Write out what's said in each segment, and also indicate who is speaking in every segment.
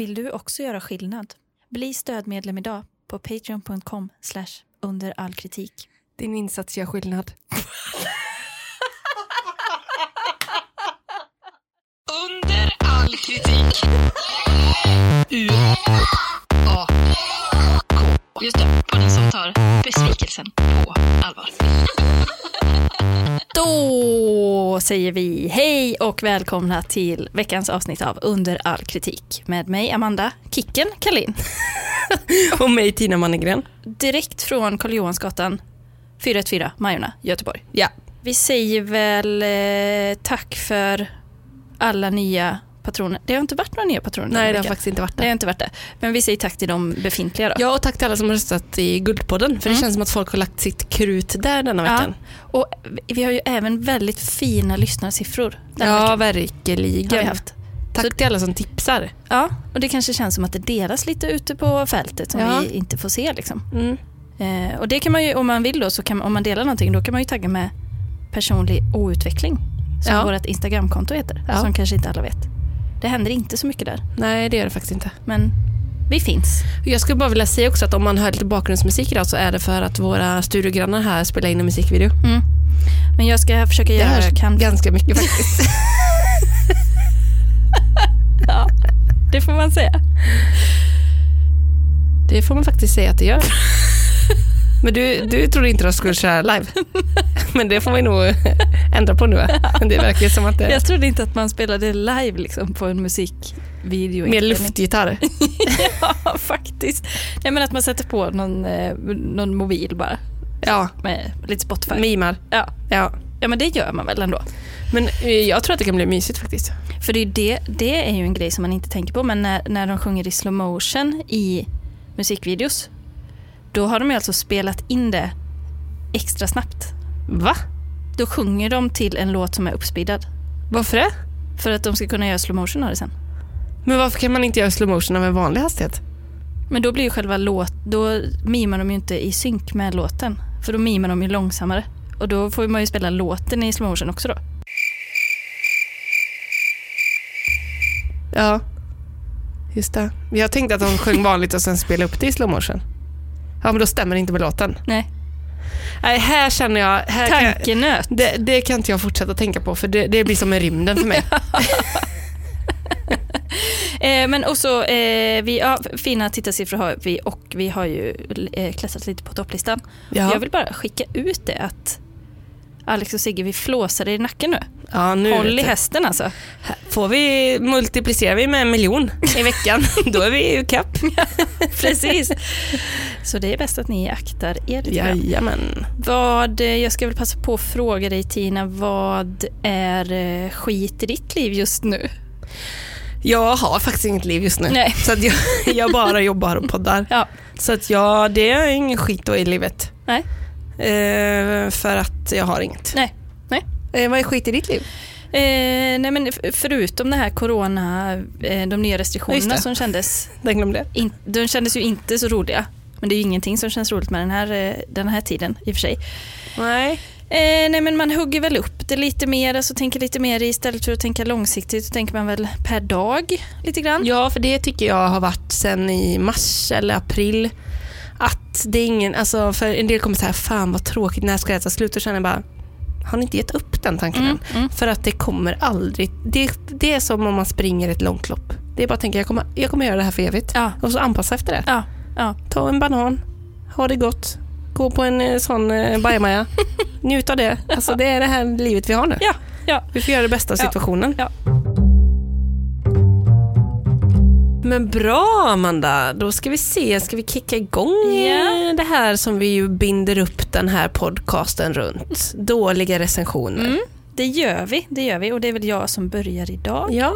Speaker 1: Vill du också göra skillnad? Bli stödmedlem idag på patreon.com under all kritik.
Speaker 2: Din insats gör skillnad.
Speaker 3: Under all kritik. U A K. Just det, podden som tar besvikelsen på allvar.
Speaker 1: Då säger vi hej och välkomna till veckans avsnitt av Under all kritik med mig Amanda Kicken Kalin.
Speaker 2: Och mig Tina Mannegren.
Speaker 1: Direkt från Karl Johansgatan 414 Majorna, Göteborg.
Speaker 2: Ja.
Speaker 1: Vi säger väl eh, tack för alla nya patroner. Det har inte varit några nya patroner
Speaker 2: Nej, det har faktiskt inte varit
Speaker 1: Det har
Speaker 2: det.
Speaker 1: inte varit det. Men vi säger tack till de befintliga då.
Speaker 2: Ja, och tack till alla som har röstat i Guldpodden. För
Speaker 1: Mm.
Speaker 2: det känns som att folk har lagt sitt krut där denna veckan.
Speaker 1: Och vi har ju även väldigt fina lyssnarsiffror
Speaker 2: Ja,
Speaker 1: veckan. Har vi
Speaker 2: verkligen.
Speaker 1: haft.
Speaker 2: Tack till alla som tipsar.
Speaker 1: Ja, och det kanske känns som att det delas lite ute på fältet som
Speaker 2: Ja.
Speaker 1: vi inte får se. Liksom.
Speaker 2: Mm.
Speaker 1: Eh, och det kan man ju, om man vill då, så kan, om man delar någonting, då kan man ju tagga med personlig outveckling. Som
Speaker 2: Ja.
Speaker 1: vårt Instagramkonto heter,
Speaker 2: Ja.
Speaker 1: som kanske inte alla vet. Det händer inte så mycket där,
Speaker 2: Nej, det gör det faktiskt inte.
Speaker 1: men vi finns.
Speaker 2: Jag skulle bara vilja säga också att om man hör lite bakgrundsmusik idag så är det för att våra studiogrannar här spelar in en musikvideo.
Speaker 1: Mm. Men jag ska försöka
Speaker 2: Det
Speaker 1: göra vad
Speaker 2: hörs
Speaker 1: kan.
Speaker 2: ganska mycket faktiskt.
Speaker 1: Ja, det får man säga.
Speaker 2: Det får man faktiskt säga att det gör. Men du, du trodde inte de skulle köra live. Men det får vi nog ändra på nu. va? Det verkar som att det
Speaker 1: Jag trodde inte att man spelade live liksom, på en musikvideo.
Speaker 2: mer luftgitarr.
Speaker 1: ja, faktiskt. Nej, men att man sätter på någon, eh, någon mobil bara
Speaker 2: Ja,
Speaker 1: med lite Spotify.
Speaker 2: mimar.
Speaker 1: Ja.
Speaker 2: Ja.
Speaker 1: ja, men det gör man väl ändå.
Speaker 2: Men eh, jag tror att det kan bli mysigt faktiskt.
Speaker 1: För det är, ju det, det är ju en grej som man inte tänker på, men när, när de sjunger i slow motion i musikvideos, då har de alltså spelat in det extra snabbt.
Speaker 2: Va?
Speaker 1: Då sjunger de till en låt som är uppspeedad.
Speaker 2: Varför det?
Speaker 1: För att de ska kunna göra slow motion av det sen.
Speaker 2: Men varför kan man inte göra slow motion av en vanlig hastighet?
Speaker 1: Men då blir ju själva låt, då mimar de ju inte i synk med låten. För då mimar de ju långsammare. Och då får man ju spela låten i slow motion också då.
Speaker 2: Ja, just det. Jag tänkte att de sjöng vanligt och sen spelade upp det i slow motion. Ja, men då stämmer det inte med låten.
Speaker 1: Nej.
Speaker 2: Nej, här känner jag... Här kan jag
Speaker 1: Tankenöt.
Speaker 2: det, det kan inte jag fortsätta tänka på för det, det blir som en rymden för mig.
Speaker 1: Eh, men också, eh, vi, ja, fina tittarsiffror har vi och vi har ju eh, klättrat lite på topplistan.
Speaker 2: Ja,
Speaker 1: Jag vill bara skicka ut det att Alex och Sigge, vi flåsar i nacken nu.
Speaker 2: ja, nu
Speaker 1: Håll i
Speaker 2: jag.
Speaker 1: hästen alltså.
Speaker 2: Får vi, multiplicerar vi med en miljon i veckan, då är vi ju kapp.
Speaker 1: Precis. Så det är bäst att ni aktar er lite.
Speaker 2: Jajamän.
Speaker 1: Vad, eh, jag ska väl passa på att fråga dig Tina, vad är eh, skit i ditt liv just nu?
Speaker 2: Jag har faktiskt inget liv just nu.
Speaker 1: Nej.
Speaker 2: Så att jag, jag bara jobbar och poddar.
Speaker 1: Ja.
Speaker 2: Så att ja, det är ingen skit då i livet.
Speaker 1: Nej.
Speaker 2: Eh, för att jag har inget.
Speaker 1: Nej. Nej.
Speaker 2: Eh, vad är skit i ditt liv?
Speaker 1: Eh, nej men förutom det här corona, eh, de nya restriktionerna som kändes,
Speaker 2: Den glömde
Speaker 1: in, de kändes ju inte så roliga. Men det är ju ingenting som känns roligt med den här, eh, den här tiden i och för sig.
Speaker 2: Nej.
Speaker 1: Eh, nej men man hugger väl upp det lite mer, alltså tänker lite mer istället för att tänka långsiktigt så tänker man väl per dag lite grann.
Speaker 2: Ja, för det tycker jag har varit sen i mars eller april. Att det är ingen, alltså för en del kommer säga fan vad tråkigt, när ska det ta slut? Och känner jag bara, har ni inte gett upp den tanken
Speaker 1: Mm,
Speaker 2: än?
Speaker 1: mm.
Speaker 2: För att det kommer aldrig, det, det är som om man springer ett långt lopp. Det är bara att tänka, jag kommer, jag kommer göra det här för evigt.
Speaker 1: Ja,
Speaker 2: Och så anpassa efter det.
Speaker 1: ja, ja.
Speaker 2: Ta en banan, ha det gott, gå på en eh, sån eh, bajamaja, njut av det. Alltså det är det här livet vi har nu. Vi får göra det bästa av situationen. Men bra Amanda, då ska vi se, ska vi kicka igång eh, det här som vi ju binder upp den här podcasten runt. Dåliga recensioner.
Speaker 1: Mm, det gör vi, det gör vi och det är väl jag som börjar idag.
Speaker 2: Ja,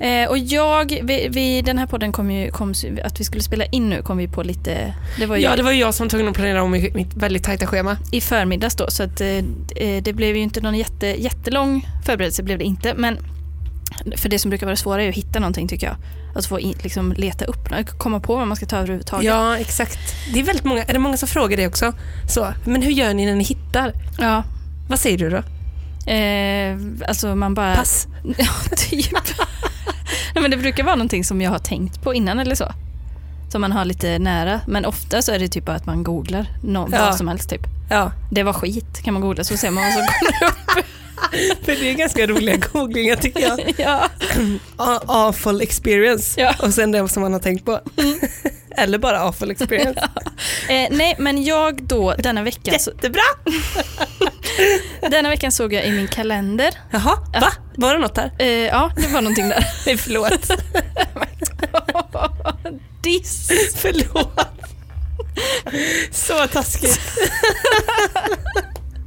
Speaker 1: Eh, och jag, vi, vi, den här podden kom ju, kom, att vi skulle spela in nu kom vi på lite, det var
Speaker 2: ja, det var jag som tvungen att planera om mitt väldigt tajta schema.
Speaker 1: i förmiddags då så att eh, det blev ju inte någon jätte, jättelång förberedelse blev det inte men för det som brukar vara svårare är att hitta någonting tycker jag. Att få in, liksom, leta upp, komma på vad man ska ta överhuvudtaget.
Speaker 2: Ja, exakt. Det är väldigt många, är det många som frågar det också? Så, men hur gör ni när ni hittar?
Speaker 1: Ja.
Speaker 2: Vad säger du då?
Speaker 1: Eh, alltså man bara...
Speaker 2: Pass.
Speaker 1: Ja, typ. Nej, men det brukar vara någonting som jag har tänkt på innan eller så. Som man har lite nära. Men ofta så är det typ bara att man googlar någon,
Speaker 2: Ja.
Speaker 1: vad som helst. Typ.
Speaker 2: Ja,
Speaker 1: Det var skit kan man googla så ser man vad som kommer upp.
Speaker 2: för det är ganska roliga googlingar tycker jag.
Speaker 1: ja.
Speaker 2: Awful experience
Speaker 1: Ja.
Speaker 2: och sen det som man har tänkt på. Eller bara awful experience.
Speaker 1: eh, nej, men jag då denna veckan,
Speaker 2: Jättebra!
Speaker 1: denna veckan såg jag i min kalender.
Speaker 2: Jaha,
Speaker 1: Ja.
Speaker 2: va? Var det något där?
Speaker 1: Eh, ja, det var någonting där.
Speaker 2: Nej, förlåt.
Speaker 1: Diss.
Speaker 2: förlåt. Så taskigt.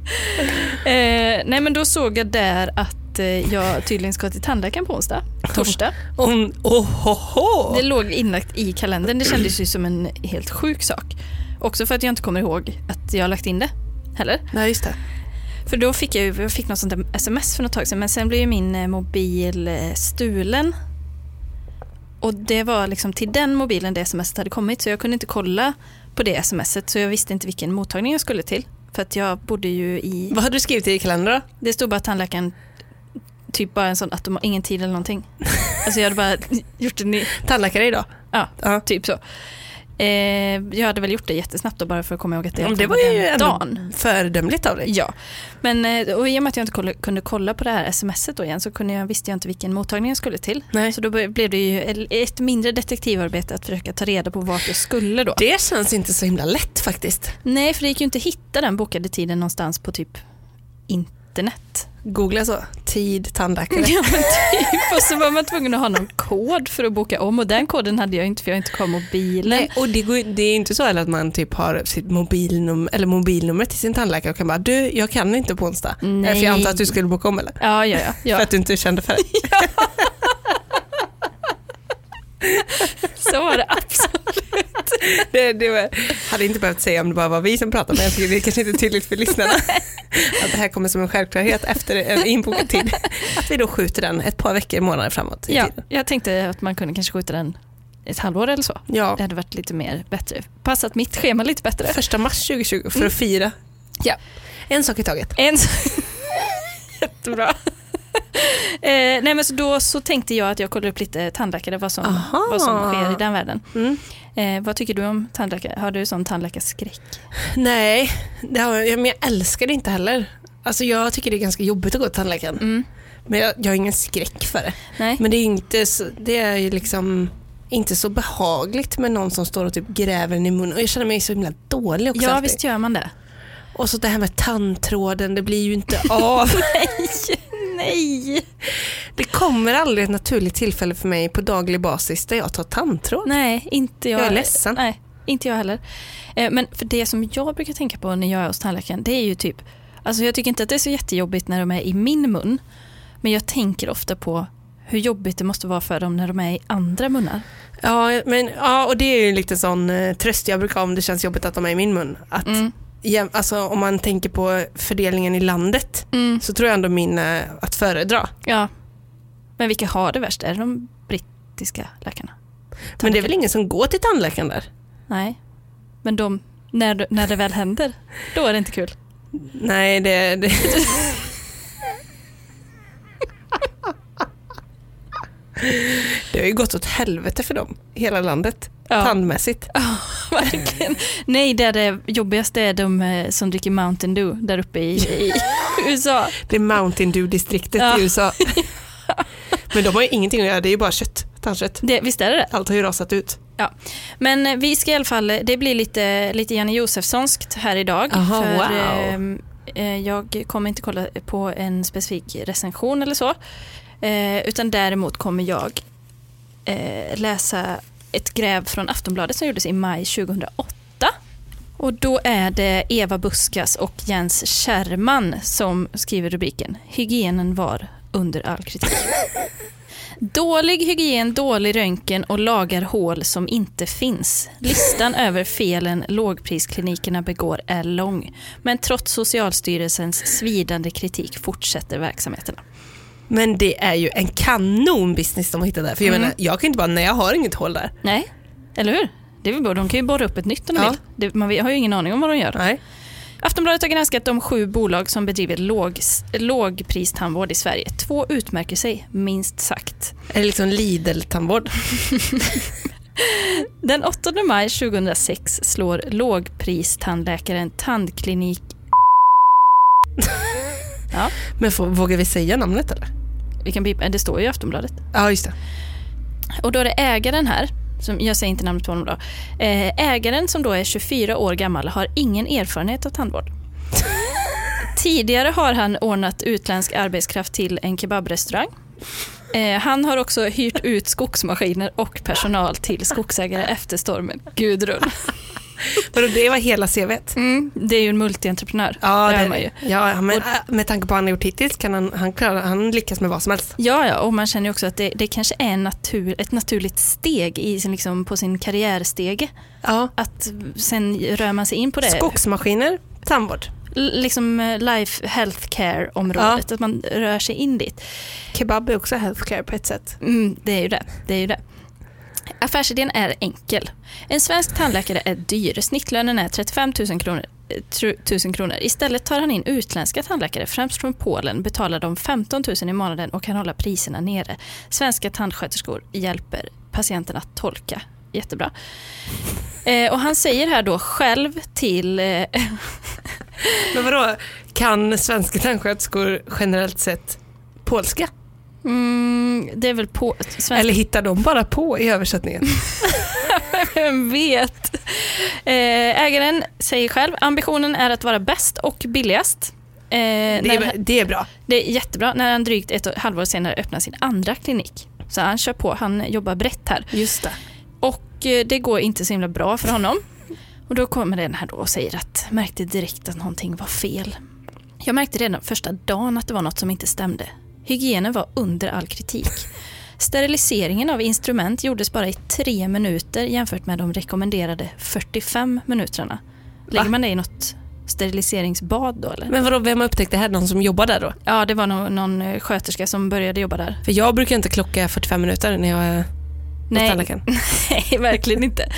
Speaker 1: Eh, nej, men då såg jag där att eh, jag tydligen ska till tandläkaren på onsdag, torsdag.
Speaker 2: Om, oh, ho, ho.
Speaker 1: Det låg inlagt i kalendern. Det kändes ju som en helt sjuk sak. Också för att jag inte kommer ihåg att jag har lagt in det heller.
Speaker 2: Nej, just det.
Speaker 1: För då fick jag, jag fick något sånt där sms för något tag sedan men sen blev ju min eh, mobil eh, stulen. Och det var liksom till den mobilen det sms hade kommit så jag kunde inte kolla på det smset så jag visste inte vilken mottagning jag skulle till. För att jag bodde ju i,
Speaker 2: Vad hade du skrivit i kalendern då?
Speaker 1: det stod bara tandläkaren, typ bara en sån att de har ingen tid eller någonting. Alltså jag hade bara gjort en ny,
Speaker 2: Tandläkare idag?
Speaker 1: ja
Speaker 2: Ja.
Speaker 1: typ så. Eh, jag hade väl gjort det jättesnabbt då bara för att komma ihåg att det,
Speaker 2: Men det var ju ändå
Speaker 1: dagen.
Speaker 2: föredömligt av dig.
Speaker 1: Ja, men eh, och i och med att jag inte kunde kolla på det här smset då igen så kunde jag, visste jag inte vilken mottagning jag skulle till.
Speaker 2: Nej.
Speaker 1: Så då blev det ju ett mindre detektivarbete att försöka ta reda på vart jag skulle då.
Speaker 2: Det känns inte så himla lätt faktiskt.
Speaker 1: Nej, för det gick ju inte att hitta den bokade tiden någonstans på typ internet.
Speaker 2: Googla så, tid, tandläkare.
Speaker 1: Ja, men typ. Och så var man tvungen att ha någon kod för att boka om och den koden hade jag inte för jag har inte kvar mobilen.
Speaker 2: Nej, och det, går, det är inte så att man typ har sitt mobilnummer, eller mobilnumret till sin tandläkare och kan bara du, jag kan inte på onsdag.
Speaker 1: Nej.
Speaker 2: För jag antar att du skulle boka om eller?
Speaker 1: Ja, ja, ja.
Speaker 2: För
Speaker 1: ja.
Speaker 2: att du inte kände för det.
Speaker 1: Så var det.
Speaker 2: det, det var, hade inte behövt säga om det bara var vi som pratade, men jag tycker det är kanske inte är tydligt för lyssnarna. Att det här kommer som en självklarhet efter en inbokad tid. Att vi då skjuter den ett par veckor, månader framåt
Speaker 1: Ja,
Speaker 2: tiden.
Speaker 1: jag tänkte att man kunde kanske skjuta den ett halvår eller så.
Speaker 2: Ja,
Speaker 1: Det hade varit lite mer bättre. Passat mitt schema lite bättre.
Speaker 2: första mars 2020 för att fira.
Speaker 1: Ja.
Speaker 2: En sak i taget.
Speaker 1: En Jättebra. eh, nej men så då så tänkte jag att jag kollar upp lite tandläkare, vad som,
Speaker 2: Aha.
Speaker 1: vad som sker i den världen.
Speaker 2: Mm.
Speaker 1: Eh, vad tycker du om tandläkare? Har du sån tandläkarskräck?
Speaker 2: Nej, det har, jag, men jag älskar det inte heller. Alltså jag tycker det är ganska jobbigt att gå till tandläkaren.
Speaker 1: Mm.
Speaker 2: Men jag, jag har ingen skräck för det.
Speaker 1: Nej.
Speaker 2: Men det är, inte så, det är ju liksom inte så behagligt med någon som står och typ gräver en i munnen. Och jag känner mig så himla dålig också.
Speaker 1: Ja,
Speaker 2: alltid.
Speaker 1: visst gör man det.
Speaker 2: Och så det här med tandtråden, det blir ju inte av.
Speaker 1: Nej, nej.
Speaker 2: det kommer aldrig ett naturligt tillfälle för mig på daglig basis där jag tar tandtråd.
Speaker 1: Nej, inte jag.
Speaker 2: Jag är ledsen.
Speaker 1: Nej, inte jag heller. Eh, men för det som jag brukar tänka på när jag är hos tandläkaren, det är ju typ, alltså jag tycker inte att det är så jättejobbigt när de är i min mun, men jag tänker ofta på hur jobbigt det måste vara för dem när de är i andra munnar.
Speaker 2: Ja, men, ja, och det är ju en liten sån eh, tröst jag brukar ha om det känns jobbigt att de är i min mun. Att,
Speaker 1: Mm.
Speaker 2: Alltså, om man tänker på fördelningen i landet
Speaker 1: Mm.
Speaker 2: så tror jag ändå min är att föredra.
Speaker 1: Ja. Men vilka har det värst? Är det de brittiska läkarna?
Speaker 2: Men det är väl ingen som går till tandläkaren där?
Speaker 1: Nej. Men de, när, när det väl händer, då är det inte kul.
Speaker 2: Nej, det... det... det har ju gått åt helvete för dem, hela landet,
Speaker 1: Ja.
Speaker 2: tandmässigt.
Speaker 1: Ja, verkligen. Nej, det, är det jobbigaste är de eh, som dricker Mountain Dew där uppe i, i USA.
Speaker 2: Det är Mountain Dew-distriktet
Speaker 1: Ja.
Speaker 2: i USA. Men de har ju ingenting att göra, det är ju bara kött, tandkött.
Speaker 1: Det, visst är det det?
Speaker 2: Allt har ju rasat ut.
Speaker 1: Men eh, vi ska i alla fall, det blir lite, lite Janne Josefssonskt här idag.
Speaker 2: Aha,
Speaker 1: för,
Speaker 2: wow.
Speaker 1: ehm, eh, jag kommer inte kolla på en specifik recension eller så. Eh, utan däremot kommer jag eh, läsa ett gräv från Aftonbladet som gjordes i maj 2008. Och då är det Eva Buskas och Jens Kärrman som skriver rubriken Hygienen var under all kritik. Dålig hygien, dålig röntgen och lagar hål som inte finns. Listan över felen lågprisklinikerna begår är lång. Men trots Socialstyrelsens svidande kritik fortsätter verksamheterna.
Speaker 2: Men det är ju en kanonbusiness de har hittat där. För jag
Speaker 1: Mm.
Speaker 2: menar, jag kan inte bara, nej jag har inget hål där.
Speaker 1: Nej, eller hur? Det är väl bra. De kan ju borra upp ett nytt om de
Speaker 2: Ja.
Speaker 1: vill. Det, man har ju ingen aning om vad de gör.
Speaker 2: Nej.
Speaker 1: Aftonbladet har granskat de sju bolag som bedriver låg, lågpristandvård i Sverige. Två utmärker sig, minst sagt.
Speaker 2: Är det liksom Lidl-tandvård?
Speaker 1: Den 8 maj 2006 slår lågpristandläkaren Tandklinik... Ja,
Speaker 2: Men får, vågar vi säga namnet eller?
Speaker 1: Vi kan bipa, det står ju i Aftonbladet.
Speaker 2: Ja, just det.
Speaker 1: Och då är det ägaren här, som, jag säger inte namnet på honom då. Eh, ägaren som då är 24 år gammal har ingen erfarenhet av tandvård. Tidigare har han ordnat utländsk arbetskraft till en kebabrestaurang. Eh, han har också hyrt ut skogsmaskiner och personal till skogsägare efter stormen Gudrun.
Speaker 2: Vadå, det var hela CVt?
Speaker 1: Mm, det är ju en multientreprenör.
Speaker 2: Ja,
Speaker 1: det
Speaker 2: det
Speaker 1: hör man ju.
Speaker 2: ja men äh, med tanke på vad han har gjort hittills kan han, han, klara, han lyckas med vad som helst.
Speaker 1: Ja, ja, och man känner ju också att det, det kanske är natur, ett naturligt steg i sin, liksom, på sin karriärstege.
Speaker 2: Ja.
Speaker 1: Att sen rör man sig in på det.
Speaker 2: Skogsmaskiner, tandvård.
Speaker 1: L- liksom eh, life healthcare-området, att man rör sig in dit.
Speaker 2: Kebab är också healthcare på ett sätt.
Speaker 1: Mm, det är ju det. det, är ju det. Affärsidén är enkel. En svensk tandläkare är dyr. Snittlönen är 35 000 kronor. 1000 kronor. Istället tar han in utländska tandläkare, främst från Polen, betalar de 15 000 i månaden och kan hålla priserna nere. Svenska tandsköterskor hjälper patienten att tolka. Jättebra. Eh, och han säger här då själv till eh,
Speaker 2: Men vadå, kan svenska tandsköterskor generellt sett polska?
Speaker 1: Mm, det är väl på... Svenska,
Speaker 2: Eller hittar de bara på i översättningen?
Speaker 1: Vem vet? Eh, ägaren säger själv, ambitionen är att vara bäst och billigast. Eh,
Speaker 2: Det är, det är bra.
Speaker 1: det är jättebra när han drygt ett halvår senare öppnar sin andra klinik. Så han kör på, han jobbar brett här.
Speaker 2: Just det.
Speaker 1: Och eh, det går inte så himla bra för honom. Och då kommer den här då och säger att märkte direkt att någonting var fel. Jag märkte redan första dagen att det var något som inte stämde. Hygienen var under all kritik. Steriliseringen av instrument gjordes bara i tre minuter jämfört med de rekommenderade 45 minuterna. Lägger
Speaker 2: Va?
Speaker 1: man det i något steriliseringsbad då eller?
Speaker 2: Men vadå, vem har upptäckt det här? Någon som jobbar där då?
Speaker 1: Ja, det var någon, någon eh, sköterska som började jobba där.
Speaker 2: För jag brukar inte klocka 45 minuter när jag
Speaker 1: Nej.
Speaker 2: tandläkaren.
Speaker 1: Nej, verkligen inte.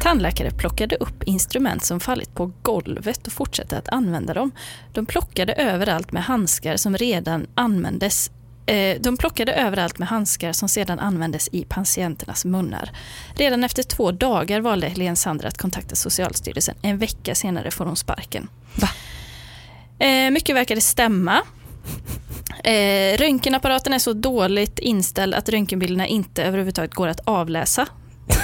Speaker 1: Tandläkare plockade upp instrument som fallit på golvet och fortsatte att använda dem. De plockade överallt med handskar som redan användes eh, de plockade överallt med handskar som sedan användes i patienternas munnar. Redan efter två dagar valde Helene Sander att kontakta Socialstyrelsen. En vecka senare får hon sparken.
Speaker 2: Va?
Speaker 1: Eh, mycket verkade stämma. Eh, röntgenapparaten är så dåligt inställd att röntgenbilderna inte överhuvudtaget går att avläsa.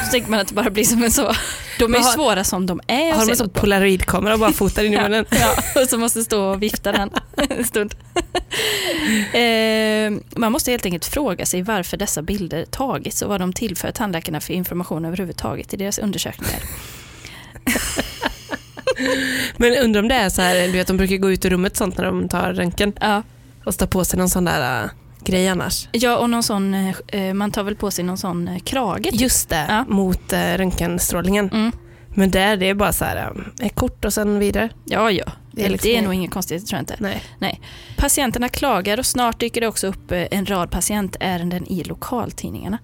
Speaker 1: Så tänker man att det bara blir som en så... De är
Speaker 2: har-
Speaker 1: svåra som de är
Speaker 2: Har de en sån polaroidkamera och bara fotar in i
Speaker 1: Ja,
Speaker 2: munnen?
Speaker 1: ja, och så måste stå och vifta den en stund. Eh, man måste helt enkelt fråga sig varför dessa bilder tagits och vad de tillför tandläkarna för information överhuvudtaget i deras undersökningar.
Speaker 2: Men undrar om det är så här, du vet de brukar gå ut ur rummet sånt när de tar röntgen
Speaker 1: Ja,
Speaker 2: stå på sig någon sån där äh, grej annars.
Speaker 1: ja och någon sån, eh, man tar väl på sig någon sån eh, krage. typ.
Speaker 2: Just det,
Speaker 1: Ja.
Speaker 2: mot röntgenstrålningen.
Speaker 1: Mm.
Speaker 2: Men där det är bara så här, ett kort och sen vidare.
Speaker 1: Ja, ja.
Speaker 2: Det är liksom-
Speaker 1: det är nog inget konstigt, tror jag inte.
Speaker 2: Nej.
Speaker 1: Patienterna klagar och snart dyker det också upp eh, en rad patientärenden i lokaltidningarna.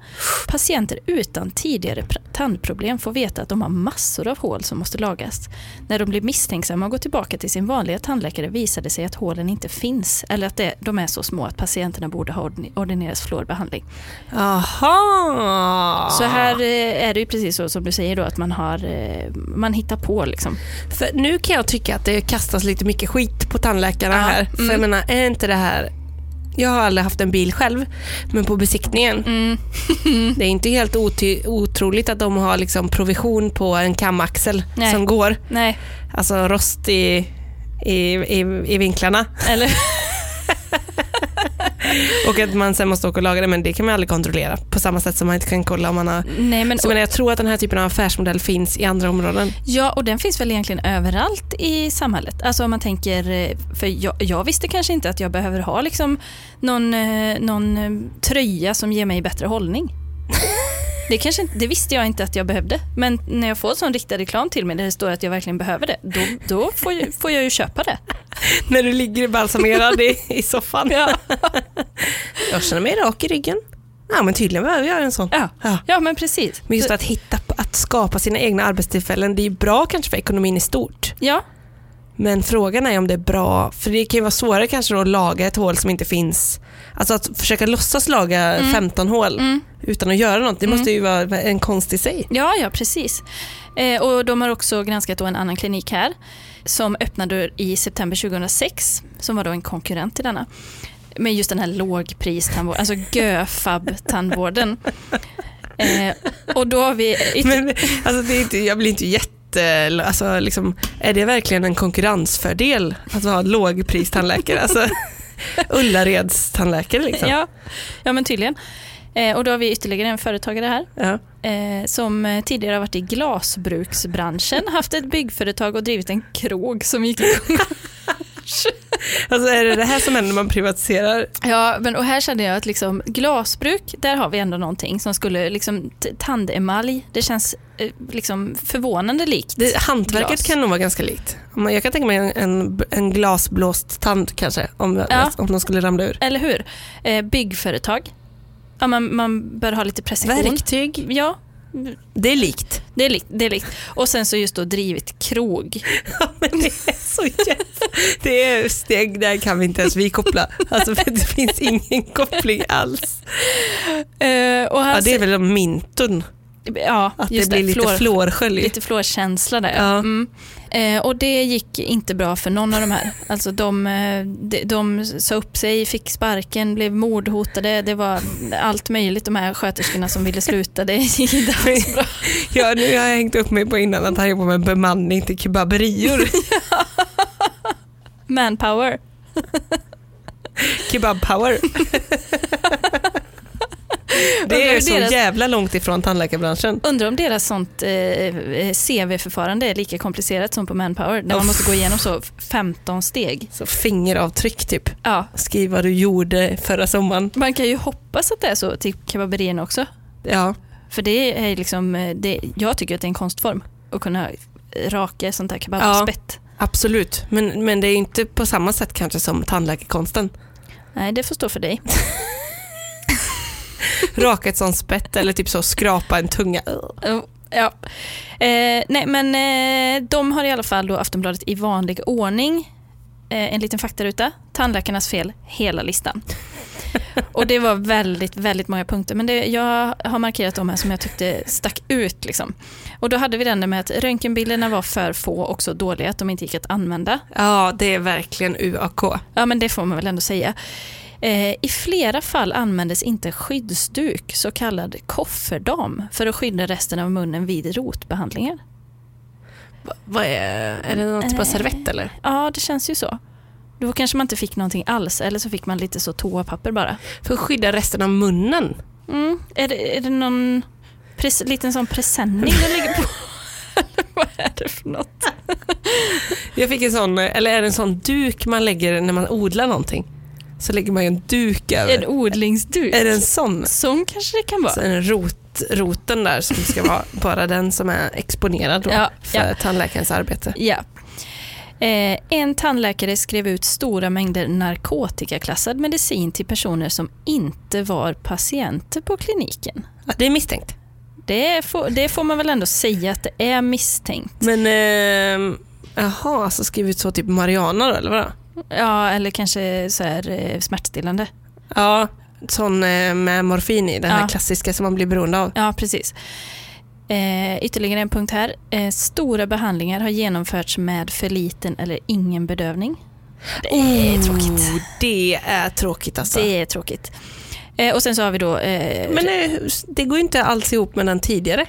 Speaker 1: Patienter utan tidigare pr- tandproblem får veta att de har massor av hål som måste lagas. När de blir misstänksamma och går tillbaka till sin vanliga tandläkare visar det sig att hålen inte finns eller att de är så små att patienterna borde ha ordin- ordinerats fluorbehandling.
Speaker 2: Aha!
Speaker 1: Så här eh, är det ju precis så som du säger då att man, har, eh, man hittar på liksom.
Speaker 2: För nu kan jag tycka att det kastas lite mycket skit på tandläkarna
Speaker 1: Ja,
Speaker 2: här. För
Speaker 1: mm.
Speaker 2: jag menar, är inte det här... Jag har aldrig haft en bil själv, men på besiktningen,
Speaker 1: Mm.
Speaker 2: det är inte helt otroligt att de har liksom provision på en kamaxel
Speaker 1: Nej.
Speaker 2: som går.
Speaker 1: Nej,
Speaker 2: Alltså rost i, i, i, i vinklarna.
Speaker 1: eller
Speaker 2: Och att man sen måste åka och laga det, men det kan man aldrig kontrollera. På samma sätt som man inte kan kolla om man har...
Speaker 1: Nej, men
Speaker 2: Så jag, menar, jag tror att den här typen av affärsmodell finns i andra områden.
Speaker 1: Ja, och den finns väl egentligen överallt i samhället. Alltså om man tänker, eh, för jag, jag visste kanske inte att jag behöver ha liksom någon, eh, någon eh, tröja som ger mig bättre hållning. Det, kanske, inte- det visste jag inte att jag behövde, men när jag får sån riktad reklam till mig där det står att jag verkligen behöver det, då, då får, jag, får jag ju köpa det.
Speaker 2: När du ligger balsamerad i, i soffan.
Speaker 1: Ja.
Speaker 2: Jag känner mig rak i ryggen. Ja, men tydligen behöver jag en sån.
Speaker 1: Ja,
Speaker 2: Ja.
Speaker 1: ja men precis.
Speaker 2: Men just att hitta, att skapa sina egna arbetstillfällen, det är ju bra kanske för ekonomin i stort.
Speaker 1: Ja,
Speaker 2: Men frågan är om det är bra, för det kan ju vara svårare kanske då att laga ett hål som inte finns. Alltså att försöka låtsas laga
Speaker 1: Mm.
Speaker 2: 15 hål
Speaker 1: Mm.
Speaker 2: utan att göra något, det
Speaker 1: Mm.
Speaker 2: måste ju vara en konst i sig.
Speaker 1: Ja, ja precis. Eh, och de har också granskat en annan klinik här som öppnade i september 2006, som var då en konkurrent till denna. Med just den här lågpristandvården, alltså GÖFAB-tandvården. Eh, och då har vi...
Speaker 2: Men alltså, det är inte, jag blir inte jätte... Alltså, liksom, är det verkligen en konkurrensfördel att ha lågpristandläkare? Alltså, Ullareds tandläkare liksom.
Speaker 1: ja, ja, men tydligen. Eh, och då har vi ytterligare en företagare här
Speaker 2: Ja.
Speaker 1: eh, som tidigare har varit i glasbruksbranschen, haft ett byggföretag och drivit en krog som gick i
Speaker 2: Alltså, är det det här som händer när man privatiserar?
Speaker 1: Ja, men och här kände jag att liksom, glasbruk, där har vi ändå någonting som skulle, liksom, tandemalj, det känns eh, liksom förvånande likt.
Speaker 2: Det, hantverket
Speaker 1: Glas.
Speaker 2: kan nog vara ganska likt. Jag kan tänka mig en, en, en glasblåst tand kanske, om,
Speaker 1: Ja.
Speaker 2: om de skulle ramla ur.
Speaker 1: Eller hur? Eh, byggföretag. Ja, man, man bör ha lite precision.
Speaker 2: Verktyg,
Speaker 1: Ja,
Speaker 2: det är likt.
Speaker 1: det är, likt, det är likt. Och sen så just då drivit krog.
Speaker 2: Men det är så jävla... Det är steg där kan vi inte ens vi koppla. Alltså det finns ingen koppling alls.
Speaker 1: Eh, och han
Speaker 2: Ja, det är väl om mintun,
Speaker 1: ja,
Speaker 2: att det blir lite fluorskölj.
Speaker 1: Lite fluorkänsla där.
Speaker 2: Ja.
Speaker 1: Mm. Eh, och det gick inte bra för någon av de här. Alltså de, eh, de, de sa upp sig, fick sparken, blev mordhotade. Det var allt möjligt de här sköterskorna som ville sluta. Det gick inte alls bra.
Speaker 2: Ja, nu har jag hängt upp mig på innan att han jobbar med bemanning till kebaberior.
Speaker 1: Manpower.
Speaker 2: Kebab power. Det är så
Speaker 1: deras-
Speaker 2: jävla långt ifrån tandläkarbranschen.
Speaker 1: Undrar om deras sånt eh, CV-förfarande är lika komplicerat som på Manpower. Där man
Speaker 2: Uff.
Speaker 1: måste gå igenom så 15 steg.
Speaker 2: Så fingeravtryck typ.
Speaker 1: Ja,
Speaker 2: Skriv vad du gjorde förra sommaren.
Speaker 1: man kan ju hoppas att det är så till kebaberierna också.
Speaker 2: Ja,
Speaker 1: För det är liksom, eh, det, jag tycker att det är en konstform att kunna raka sånt där kebabspett.
Speaker 2: absolut. Men, men det är inte på samma sätt kanske som tandläkarkonsten.
Speaker 1: Nej, det får stå för dig.
Speaker 2: Raka ett sånt spett eller typ så skrapa en tunga.
Speaker 1: Ja. eh, nej, men eh, de har i alla fall då Aftonbladet i vanlig ordning. Eh, en liten faktaruta. Tandläkarnas fel, hela listan. Och det var väldigt, väldigt många punkter. Men det, jag har markerat de här som jag tyckte stack ut. Liksom. Och då hade vi den där med att röntgenbilderna var för få och så dåliga att de inte gick att använda.
Speaker 2: Ja, det är verkligen UAK.
Speaker 1: Ja, men det får man väl ändå säga. Eh, I flera fall användes inte skyddsduk, så kallad kofferdam, för att skydda resten av munnen vid rotbehandlingar.
Speaker 2: Va- Vad är, är det något typ av
Speaker 1: Eh.
Speaker 2: servett eller?
Speaker 1: Ja, det känns ju så. Då kanske man inte fick någonting alls, eller så fick man lite så toapapper bara.
Speaker 2: För att skydda resten av munnen.
Speaker 1: Mm. Är, det, är det någon pres, liten sån presenning den ligger på? Vad är det för något?
Speaker 2: Jag fick en sån, eller är det en sån duk man lägger när man odlar någonting? Så lägger man ju en duk över.
Speaker 1: En odlingsduk?
Speaker 2: Är det en sån?
Speaker 1: Sån kanske det kan vara.
Speaker 2: Så en rot, roten där som ska vara bara den som är exponerad
Speaker 1: Ja,
Speaker 2: för
Speaker 1: ja.
Speaker 2: tandläkarens arbete.
Speaker 1: Ja. Eh, en tandläkare skrev ut stora mängder narkotikaklassad medicin till personer som inte var patienter på kliniken.
Speaker 2: Det är misstänkt.
Speaker 1: Det får, det får man väl ändå säga att det är misstänkt.
Speaker 2: Men ehm, jaha, alltså skrivit så typ Mariana då eller vadå?
Speaker 1: Ja, eller kanske så här, eh, smärtstillande.
Speaker 2: Ja, sån eh, med morfin i, den här
Speaker 1: Ja.
Speaker 2: klassiska som man blir beroende av.
Speaker 1: Ja, precis. Eh, ytterligare en punkt här. Eh, stora behandlingar har genomförts med för liten eller ingen bedövning. Det är tråkigt.
Speaker 2: Oh, det är tråkigt alltså.
Speaker 1: Det är tråkigt. Eh, och sen så har vi då... Eh,
Speaker 2: Men det går ju inte alls ihop med den tidigare.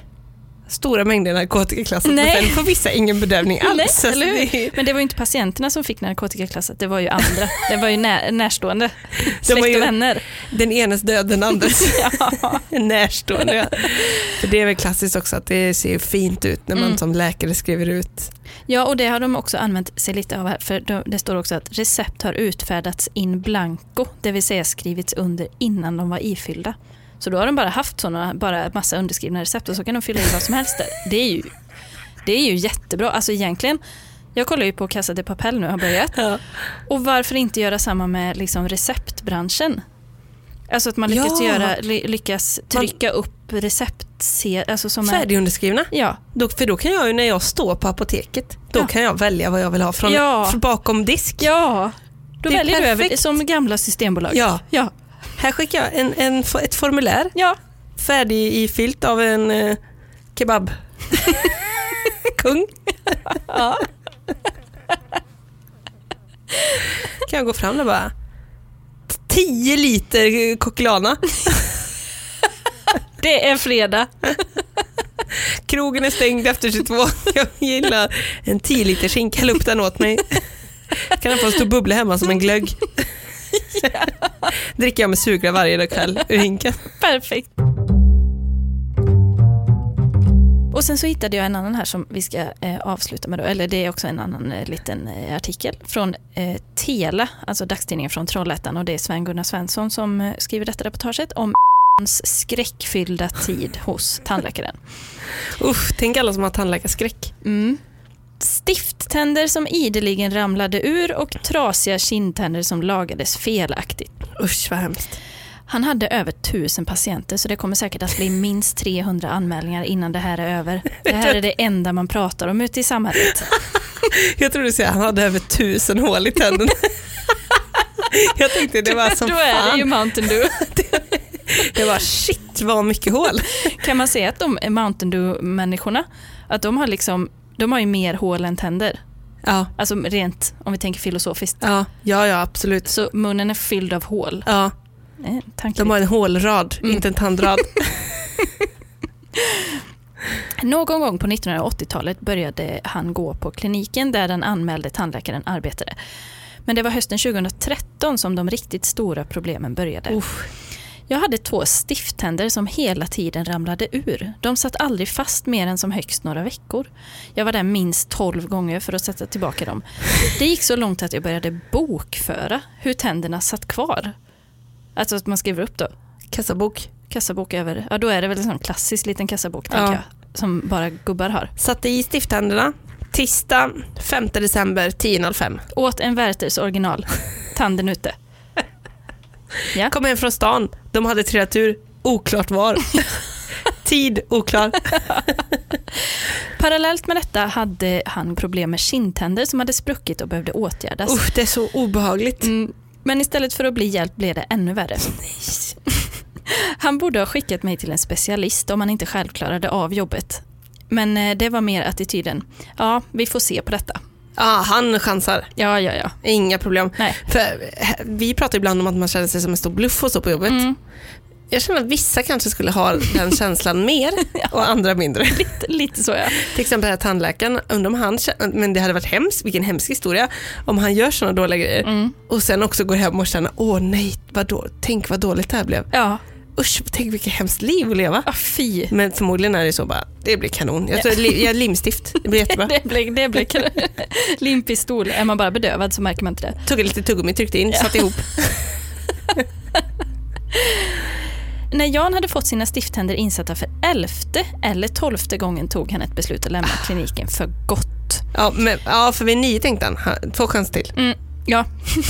Speaker 2: Stora mängder narkotikaklassat
Speaker 1: Nej.
Speaker 2: men sen får vissa ingen bedövning alls.
Speaker 1: Nej,
Speaker 2: Alltså, det
Speaker 1: Men det var ju inte patienterna som fick narkotikaklassat, det var ju andra. Det var ju när, närstående,
Speaker 2: De
Speaker 1: släkt
Speaker 2: ju-
Speaker 1: och vänner.
Speaker 2: Den enes död, den andres
Speaker 1: Ja.
Speaker 2: närstående. ja. För det är väl klassiskt också att det ser fint ut när man
Speaker 1: Mm.
Speaker 2: som läkare skriver ut.
Speaker 1: ja, och det har de också använt sig lite av här, för de- det står också att recept har utfärdats in blanco, det vill säga skrivits under innan de var ifyllda. Så då har de bara haft sådana, bara massa underskrivna recept och så kan de fylla i vad som helst där. Det är ju, det är ju jättebra. Alltså egentligen, jag kollar ju på Casa de Papel nu, har börjat.
Speaker 2: Ja.
Speaker 1: Och varför inte göra samma med liksom receptbranschen? Alltså att man lyckas,
Speaker 2: Ja.
Speaker 1: göra, ly- lyckas trycka upp recept. Alltså som är,
Speaker 2: Färdigunderskrivna.
Speaker 1: ja,
Speaker 2: Då, för då kan jag ju när jag står på apoteket, då
Speaker 1: Ja.
Speaker 2: kan jag välja vad jag vill ha från,
Speaker 1: Ja.
Speaker 2: bakom disk.
Speaker 1: ja, då
Speaker 2: Det är
Speaker 1: väljer du över
Speaker 2: perfekt.
Speaker 1: som gamla systembolag.
Speaker 2: Ja.
Speaker 1: ja,
Speaker 2: Här skickar jag en, en, ett formulär
Speaker 1: ja.
Speaker 2: färdigifyllt av en eh, kebab. Kung.
Speaker 1: ja.
Speaker 2: Kan jag gå fram och bara 10 liter Coquelana.
Speaker 1: Det är fredag.
Speaker 2: Krogen är stängd efter 22. Jag gillar en 10 liter skinka. Häll upp den åt mig. Kan jag få en stor bubbla hemma som en glögg. Dricker jag med sugrör varje kväll ur hinken.
Speaker 1: Perfekt. Och sen så hittade jag en annan här som vi ska eh, avsluta med då, eller det är också en annan eh, liten eh, artikel från eh, Tela, alltså dagstidningen från Trollhättan och det är Sven-Gunnar Svensson som eh, skriver detta reportaget om hans skräckfyllda tid hos tandläkaren.
Speaker 2: Usch, tänk alla som har tandläkarskräck.
Speaker 1: Mm. Stifttänder som ideligen ramlade ur och trasiga kindtänder som lagades felaktigt.
Speaker 2: Usch vad hemskt.
Speaker 1: Han hade över tusen patienter så det kommer säkert att bli minst 300 anmälningar innan det här är över. Det här är det enda man pratar om ute i samhället.
Speaker 2: Jag trodde du säga att han hade över tusen hål i tänderna. Jag tänkte det var som
Speaker 1: Då är det
Speaker 2: fan.
Speaker 1: ju Mountain Dew.
Speaker 2: Jag bara shit vad mycket hål.
Speaker 1: Kan man säga att de Mountain Dew-människorna, att de har, liksom, de har ju mer hål än tänder.
Speaker 2: Ja,
Speaker 1: Alltså rent, om vi tänker filosofiskt.
Speaker 2: ja, ja, ja absolut.
Speaker 1: Så munnen är fylld av hål.
Speaker 2: Ja,
Speaker 1: Eh, tankligt.
Speaker 2: de har en hålrad,
Speaker 1: Mm.
Speaker 2: inte en tandrad.
Speaker 1: Någon gång på 1980-talet började han gå på kliniken där den anmälde tandläkaren arbetade. Men det var hösten 2013 som de riktigt stora problemen började.
Speaker 2: Usch.
Speaker 1: Jag hade två stifttänder som hela tiden ramlade ur. De satt aldrig fast mer än som högst några veckor. Jag var där minst 12 gånger för att sätta tillbaka dem. Det gick så långt att jag började bokföra hur tänderna satt kvar. Alltså att man skriver upp då.
Speaker 2: Kassabok.
Speaker 1: Kassabok över, ja då är det väl en sån klassisk liten kassabok tänker
Speaker 2: Ja.
Speaker 1: jag. Som bara gubbar har.
Speaker 2: Satte i stifttänderna. Tisdag 5 december 10.05.
Speaker 1: Åt en Werthers original. Tanden ute. Ja.
Speaker 2: Kom hem från stan. De hade trillat ur. Oklart var. Tid oklar.
Speaker 1: Parallellt med detta hade han problem med kindtänder som hade spruckit och behövde åtgärdas.
Speaker 2: Usch, det är så obehagligt.
Speaker 1: Mm, men istället för att bli hjälpt blev det ännu värre. Han borde ha skickat mig till en specialist om han inte själv klarade av jobbet. Men eh, det var mer attityden. Ja, vi får se på detta.
Speaker 2: Ja, han chansar.
Speaker 1: Ja, ja, ja.
Speaker 2: Inga problem.
Speaker 1: Nej.
Speaker 2: För, vi pratar ibland om att man känner sig som en stor bluff och så på jobbet.
Speaker 1: Mm,
Speaker 2: Jag känner att vissa kanske skulle ha den känslan mer och andra mindre.
Speaker 1: lite, lite så ja.
Speaker 2: Till exempel här tandläkaren, undrar om han känner, men det hade varit hemskt, vilken hemsk historia, om han gör sådana dåliga grejer
Speaker 1: Mm.
Speaker 2: och sen också går hem och känner, åh nej, vad då, tänk vad dåligt det här blev.
Speaker 1: Ja,
Speaker 2: Usch, tänk vilket hemskt liv att leva.
Speaker 1: ah, fy.
Speaker 2: Men förmodligen är det så bara, det blir kanon. Jag tror li- jag limstift, det blir jättebra.
Speaker 1: Det blir, det blir limpistol. Är man bara bedövad så märker man inte det.
Speaker 2: Tog lite tuggummi, tryckte in, satte ihop.
Speaker 1: När Jan hade fått sina stifttänder insatta för elfte eller tolfte gången tog han ett beslut att lämna kliniken för gott.
Speaker 2: Ja, men, ja för vid nio tänkte Han- två chanser till.
Speaker 1: Mm, ja.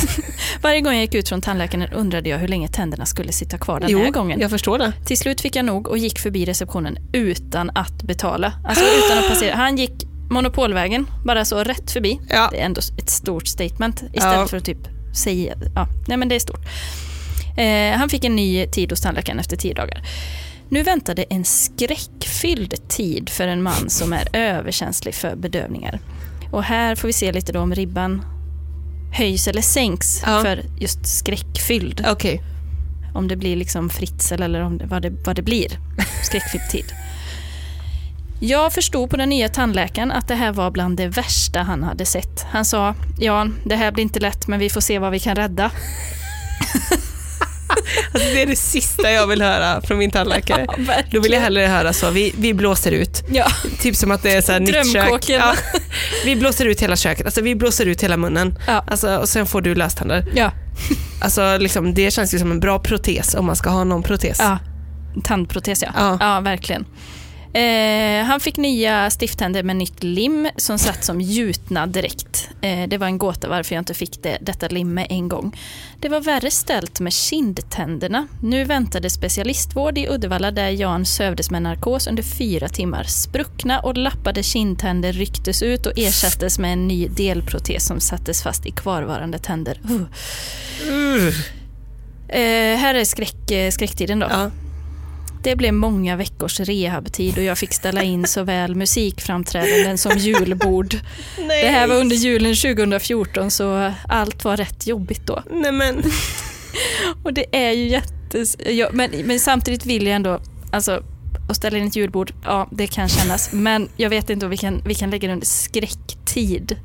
Speaker 1: Varje gång jag gick ut från tandläkaren undrade jag hur länge tänderna skulle sitta kvar den här gången.
Speaker 2: jag förstår det.
Speaker 1: Till slut fick jag nog och gick förbi receptionen utan att betala. Alltså utan att passera. Han gick monopolvägen, bara så rätt förbi.
Speaker 2: Ja.
Speaker 1: Det är ändå ett stort statement istället
Speaker 2: Ja.
Speaker 1: för att typ säga, ja, nej men det är stort. Eh, han fick en ny tid hos tandläkaren efter tio dagar. Nu väntade en skräckfylld tid för en man som är överkänslig för bedövningar. Och här får vi se lite då om ribban höjs eller sänks
Speaker 2: Ja.
Speaker 1: för just skräckfylld.
Speaker 2: Okej.
Speaker 1: Om det blir liksom Fritzl eller om det, vad, det, vad det blir. Skräckfylld tid. Jag förstod på den nya tandläkaren att det här var bland det värsta han hade sett. Han sa, ja, det här blir inte lätt men vi får se vad vi kan rädda.
Speaker 2: Alltså, det är det sista jag vill höra från min tandläkare. Då vill jag hellre höra så, vi, vi blåser ut.
Speaker 1: Ja,
Speaker 2: Typ som att det är så här nytt kök. Ja, vi blåser ut hela köket, alltså vi blåser ut hela munnen.
Speaker 1: Ja.
Speaker 2: Alltså, och sen får du löständer.
Speaker 1: ja,
Speaker 2: Alltså, liksom, det känns ju som en bra protes om man ska ha någon protes.
Speaker 1: ja. Tandprotes ja.
Speaker 2: Ja.
Speaker 1: Ja, verkligen. Eh, han fick nya stifttänder med nytt lim som satt som gjutna direkt. Eh, det var en gåta varför jag inte fick det, detta lim med en gång. Det var värre ställt med kindtänderna. Nu väntade specialistvård i Uddevalla där Jan sövdes med narkos under fyra timmar. Spruckna och lappade kindtänder rycktes ut och ersattes med en ny delprotes som sattes fast i kvarvarande tänder. Uh.
Speaker 2: Uh.
Speaker 1: Eh, här är skräck, eh, skräcktiden då.
Speaker 2: Ja.
Speaker 1: Det blev många veckors rehabtid och jag fick ställa in såväl musikframträdanden som julbord.
Speaker 2: Nej.
Speaker 1: Det här var under julen 2014 så allt var rätt jobbigt då.
Speaker 2: Nej men.
Speaker 1: Och det är ju jättes... Ja, men, men samtidigt vill jag ändå, alltså att ställa in ett julbord, ja det kan kännas. Men jag vet inte om vi kan, vi kan lägga det under skräcktid.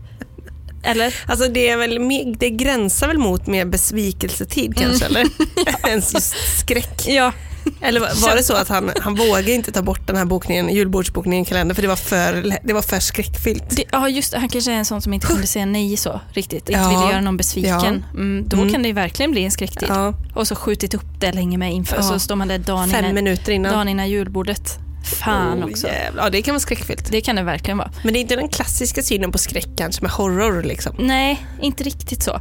Speaker 1: Eller?
Speaker 2: Alltså det, är väl, det gränsar väl mot mer besvikelsetid kanske, eller? Än just skräck.
Speaker 1: Ja,
Speaker 2: Eller var, det så att han, han vågade inte ta bort den här bokningen, julbordsbokningen i kalendern för det var för, det var för skräckfyllt?
Speaker 1: det, ja just han kanske är en sån som inte kunde säga nej så riktigt. Inte
Speaker 2: Ja.
Speaker 1: ville göra någon besviken. Mm, då
Speaker 2: Mm.
Speaker 1: kan det verkligen bli en skräcktid.
Speaker 2: Ja,
Speaker 1: Och så skjutit upp det länge med inför,
Speaker 2: Ja.
Speaker 1: så står man där dagen
Speaker 2: fem
Speaker 1: innan,
Speaker 2: minuter innan.
Speaker 1: dagen innan julbordet. Fan
Speaker 2: Oh,
Speaker 1: också.
Speaker 2: jävlar. Ja, det kan vara skräckfyllt.
Speaker 1: Det kan det verkligen vara.
Speaker 2: Men det är inte den klassiska synen på skräck kanske med horror liksom.
Speaker 1: Nej, inte riktigt så.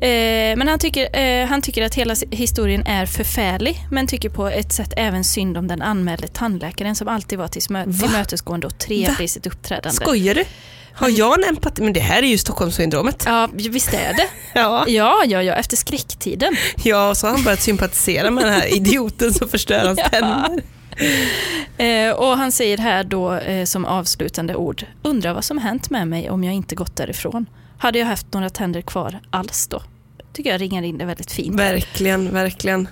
Speaker 1: Eh, men han tycker, eh, han tycker att hela historien är förfärlig, men tycker på ett sätt även synd om den anmälde tandläkaren som alltid var tillmötesgående och trevlig i sitt uppträdande.
Speaker 2: Skojar du? Har jag en empati? Men det här är ju Stockholmssyndromet.
Speaker 1: Ja, visst är det.
Speaker 2: Ja.
Speaker 1: Ja, ja, ja, efter skräcktiden.
Speaker 2: ja, så har han börjat sympatisera med den här idioten som förstör hans
Speaker 1: Ja.
Speaker 2: tänder.
Speaker 1: Eh, och han säger här då eh, som avslutande ord, undrar vad som hänt med mig om jag inte gått därifrån. Hade jag haft några tänder kvar alls då? Tycker jag ringar in det väldigt fint.
Speaker 2: Verkligen, verkligen.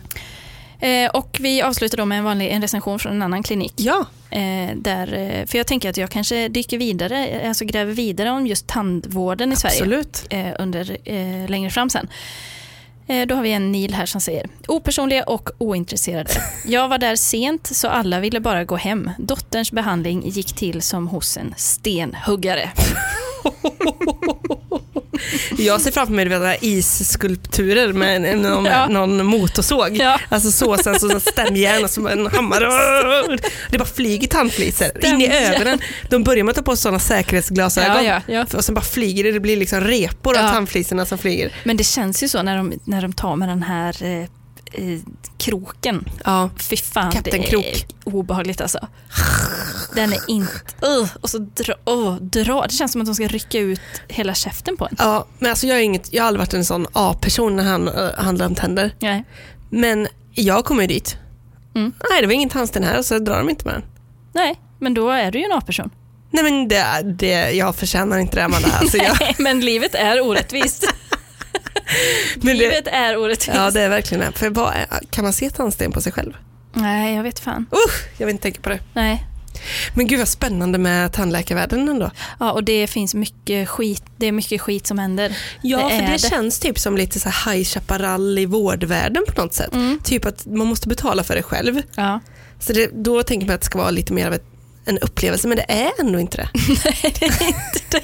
Speaker 1: Eh, och vi avslutar då med en, vanlig, en recension från en annan klinik.
Speaker 2: Ja,
Speaker 1: Eh, där, eh, för jag tänker att jag kanske dyker vidare, eh, alltså gräver vidare om just tandvården i Sverige
Speaker 2: absolut.
Speaker 1: eh, under, eh, längre fram sen. Då har vi en Neil här som säger opersonliga och ointresserade. Jag var där sent så alla ville bara gå hem. Dotterns behandling gick till som hos en stenhuggare.
Speaker 2: Jag ser framför mig vet, isskulpturer med någon,
Speaker 1: Ja.
Speaker 2: någon motorsåg.
Speaker 1: Ja.
Speaker 2: Alltså så, sen så stämjärn och som en hammare. Det bara flyger tandflisor in i ögonen. De börjar med att ta på sig sådana säkerhetsglasögon.
Speaker 1: Ja, ja.
Speaker 2: Och sen bara flyger det, det blir liksom repor av tandflisorna som flyger.
Speaker 1: Men det känns ju så när de, när de tar med den här eh, kroken.
Speaker 2: Ja.
Speaker 1: Fy fan,
Speaker 2: Kapten
Speaker 1: det
Speaker 2: Krok.
Speaker 1: är obehagligt alltså. Den är inte... Uh, och så dra, uh, dra. Det känns som att de ska rycka ut hela käften på en.
Speaker 2: Ja, men alltså jag, är inget, jag har aldrig varit en sån A-person när han äh, handlar om tänder.
Speaker 1: Nej.
Speaker 2: Men jag kommer ju dit.
Speaker 1: Mm.
Speaker 2: Nej, det var ingen tandsten här och så drar de inte med den.
Speaker 1: Nej, men då är du ju en A-person.
Speaker 2: Nej men det, det, jag förtjänar inte det Amanda. Alltså jag,
Speaker 1: Nej, men livet är orättvist.
Speaker 2: men det,
Speaker 1: livet är orättvist.
Speaker 2: ja det är verkligen det. För vad, är- kan man se tandsten på sig själv?
Speaker 1: Nej, jag vet fan.
Speaker 2: Usch, jag vill inte tänka på det.
Speaker 1: Nej.
Speaker 2: Men gud vad spännande med tandläkarvärlden ändå.
Speaker 1: Ja, och det finns mycket skit. Det är mycket skit som händer.
Speaker 2: Ja,
Speaker 1: Det
Speaker 2: för det,
Speaker 1: det.
Speaker 2: känns typ som lite så här High Chaparral i vårdvärlden på något sätt.
Speaker 1: Mm.
Speaker 2: Typ att man måste betala för det själv.
Speaker 1: Ja.
Speaker 2: Så det, då tänker man att det ska vara lite mer av ett, en upplevelse, men det är ändå inte det.
Speaker 1: Nej, det är inte det.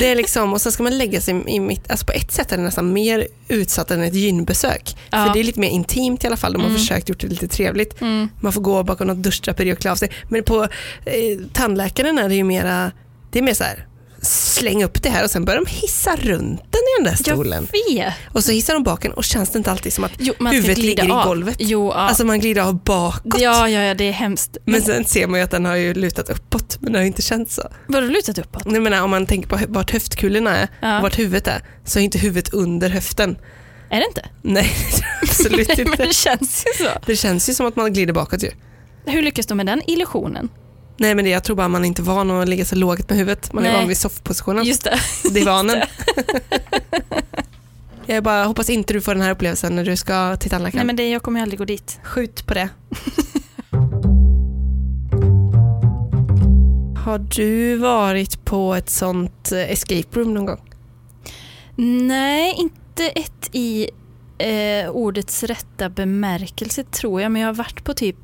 Speaker 2: det är liksom, och sen ska man lägga sig i mitt, alltså på ett sätt är det nästan mer utsatt än ett gynbesök.
Speaker 1: Ja.
Speaker 2: För det är lite mer intimt i alla fall, de har
Speaker 1: Mm.
Speaker 2: försökt gjort det lite trevligt.
Speaker 1: Mm.
Speaker 2: Man får gå bakom något duschdraperi och klä av sig. Men på eh, tandläkaren är det ju mera, det är mer så här, släng upp det här och sen börjar de hissa runt den i den där stolen. Och så hissar de baken och känns det inte alltid som att
Speaker 1: Jo,
Speaker 2: huvudet ligger i
Speaker 1: av.
Speaker 2: golvet.
Speaker 1: Jo, ja.
Speaker 2: Alltså man glider av bakåt.
Speaker 1: ja, ja, ja, det är hemskt.
Speaker 2: Men sen ser man ju att den har ju lutat uppåt, men det har ju inte känts så.
Speaker 1: Var du lutat uppåt?
Speaker 2: Jag menar, om man tänker på vart höftkulorna är
Speaker 1: Ja.
Speaker 2: och vart huvudet är, så är inte huvudet under höften.
Speaker 1: Är det inte?
Speaker 2: Nej, absolut
Speaker 1: Nej, men
Speaker 2: inte.
Speaker 1: det känns ju så.
Speaker 2: Det känns ju som att man glider bakåt ju.
Speaker 1: Hur lyckas de med den illusionen?
Speaker 2: Nej men det, jag tror bara man är inte van att ligga så lågt med huvudet. Man är
Speaker 1: Nej.
Speaker 2: van vid soffpositionen,
Speaker 1: Just det.
Speaker 2: divanen. jag bara hoppas inte du får den här upplevelsen när du ska till
Speaker 1: Nej,
Speaker 2: tandläkaren.
Speaker 1: men det, jag kommer aldrig gå dit.
Speaker 2: Skjut på det. Har du varit på ett sånt eh, escape room någon gång?
Speaker 1: Nej, inte ett i eh, ordets rätta bemärkelse tror jag, men jag har varit på typ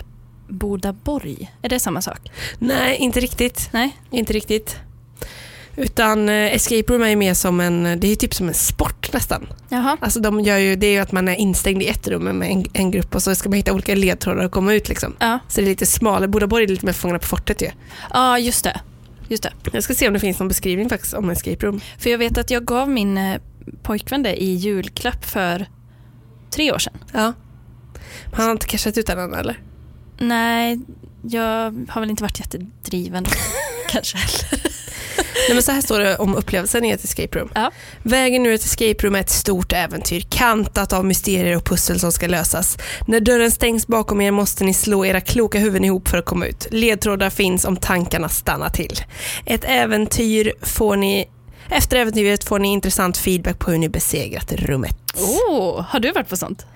Speaker 1: Bodaborg. Är det samma sak?
Speaker 2: Nej, inte riktigt.
Speaker 1: Nej?
Speaker 2: Inte riktigt. Utan eh, escape room är ju mer som en, det är typ som en sport nästan.
Speaker 1: Jaha.
Speaker 2: Alltså de gör ju, det är ju att man är instängd i ett rum med en, en grupp och så ska man hitta olika ledtrådar och komma ut. Liksom.
Speaker 1: Ja.
Speaker 2: Så det är lite smalare. Bodaborg är lite mer Fångarna på fortet ju.
Speaker 1: ja, just det. Just det.
Speaker 2: Jag ska se om det finns någon beskrivning faktiskt om escape room.
Speaker 1: För jag vet att jag gav min eh, pojkvän det i julklapp för tre år sedan.
Speaker 2: Ja. Han har inte cashat ut den än eller?
Speaker 1: Nej, jag har väl inte varit jättedriven kanske heller.
Speaker 2: Nej, men så här står det om upplevelsen i ett escape room.
Speaker 1: Ja.
Speaker 2: Vägen ur ett escape room är ett stort äventyr, kantat av mysterier och pussel som ska lösas. När dörren stängs bakom er måste ni slå era kloka huvuden ihop för att komma ut. Ledtrådar finns om tankarna stannar till. Ett äventyr får ni efter äventyret får ni intressant feedback på hur ni besegrat rummet.
Speaker 1: Oh, har du varit på sånt?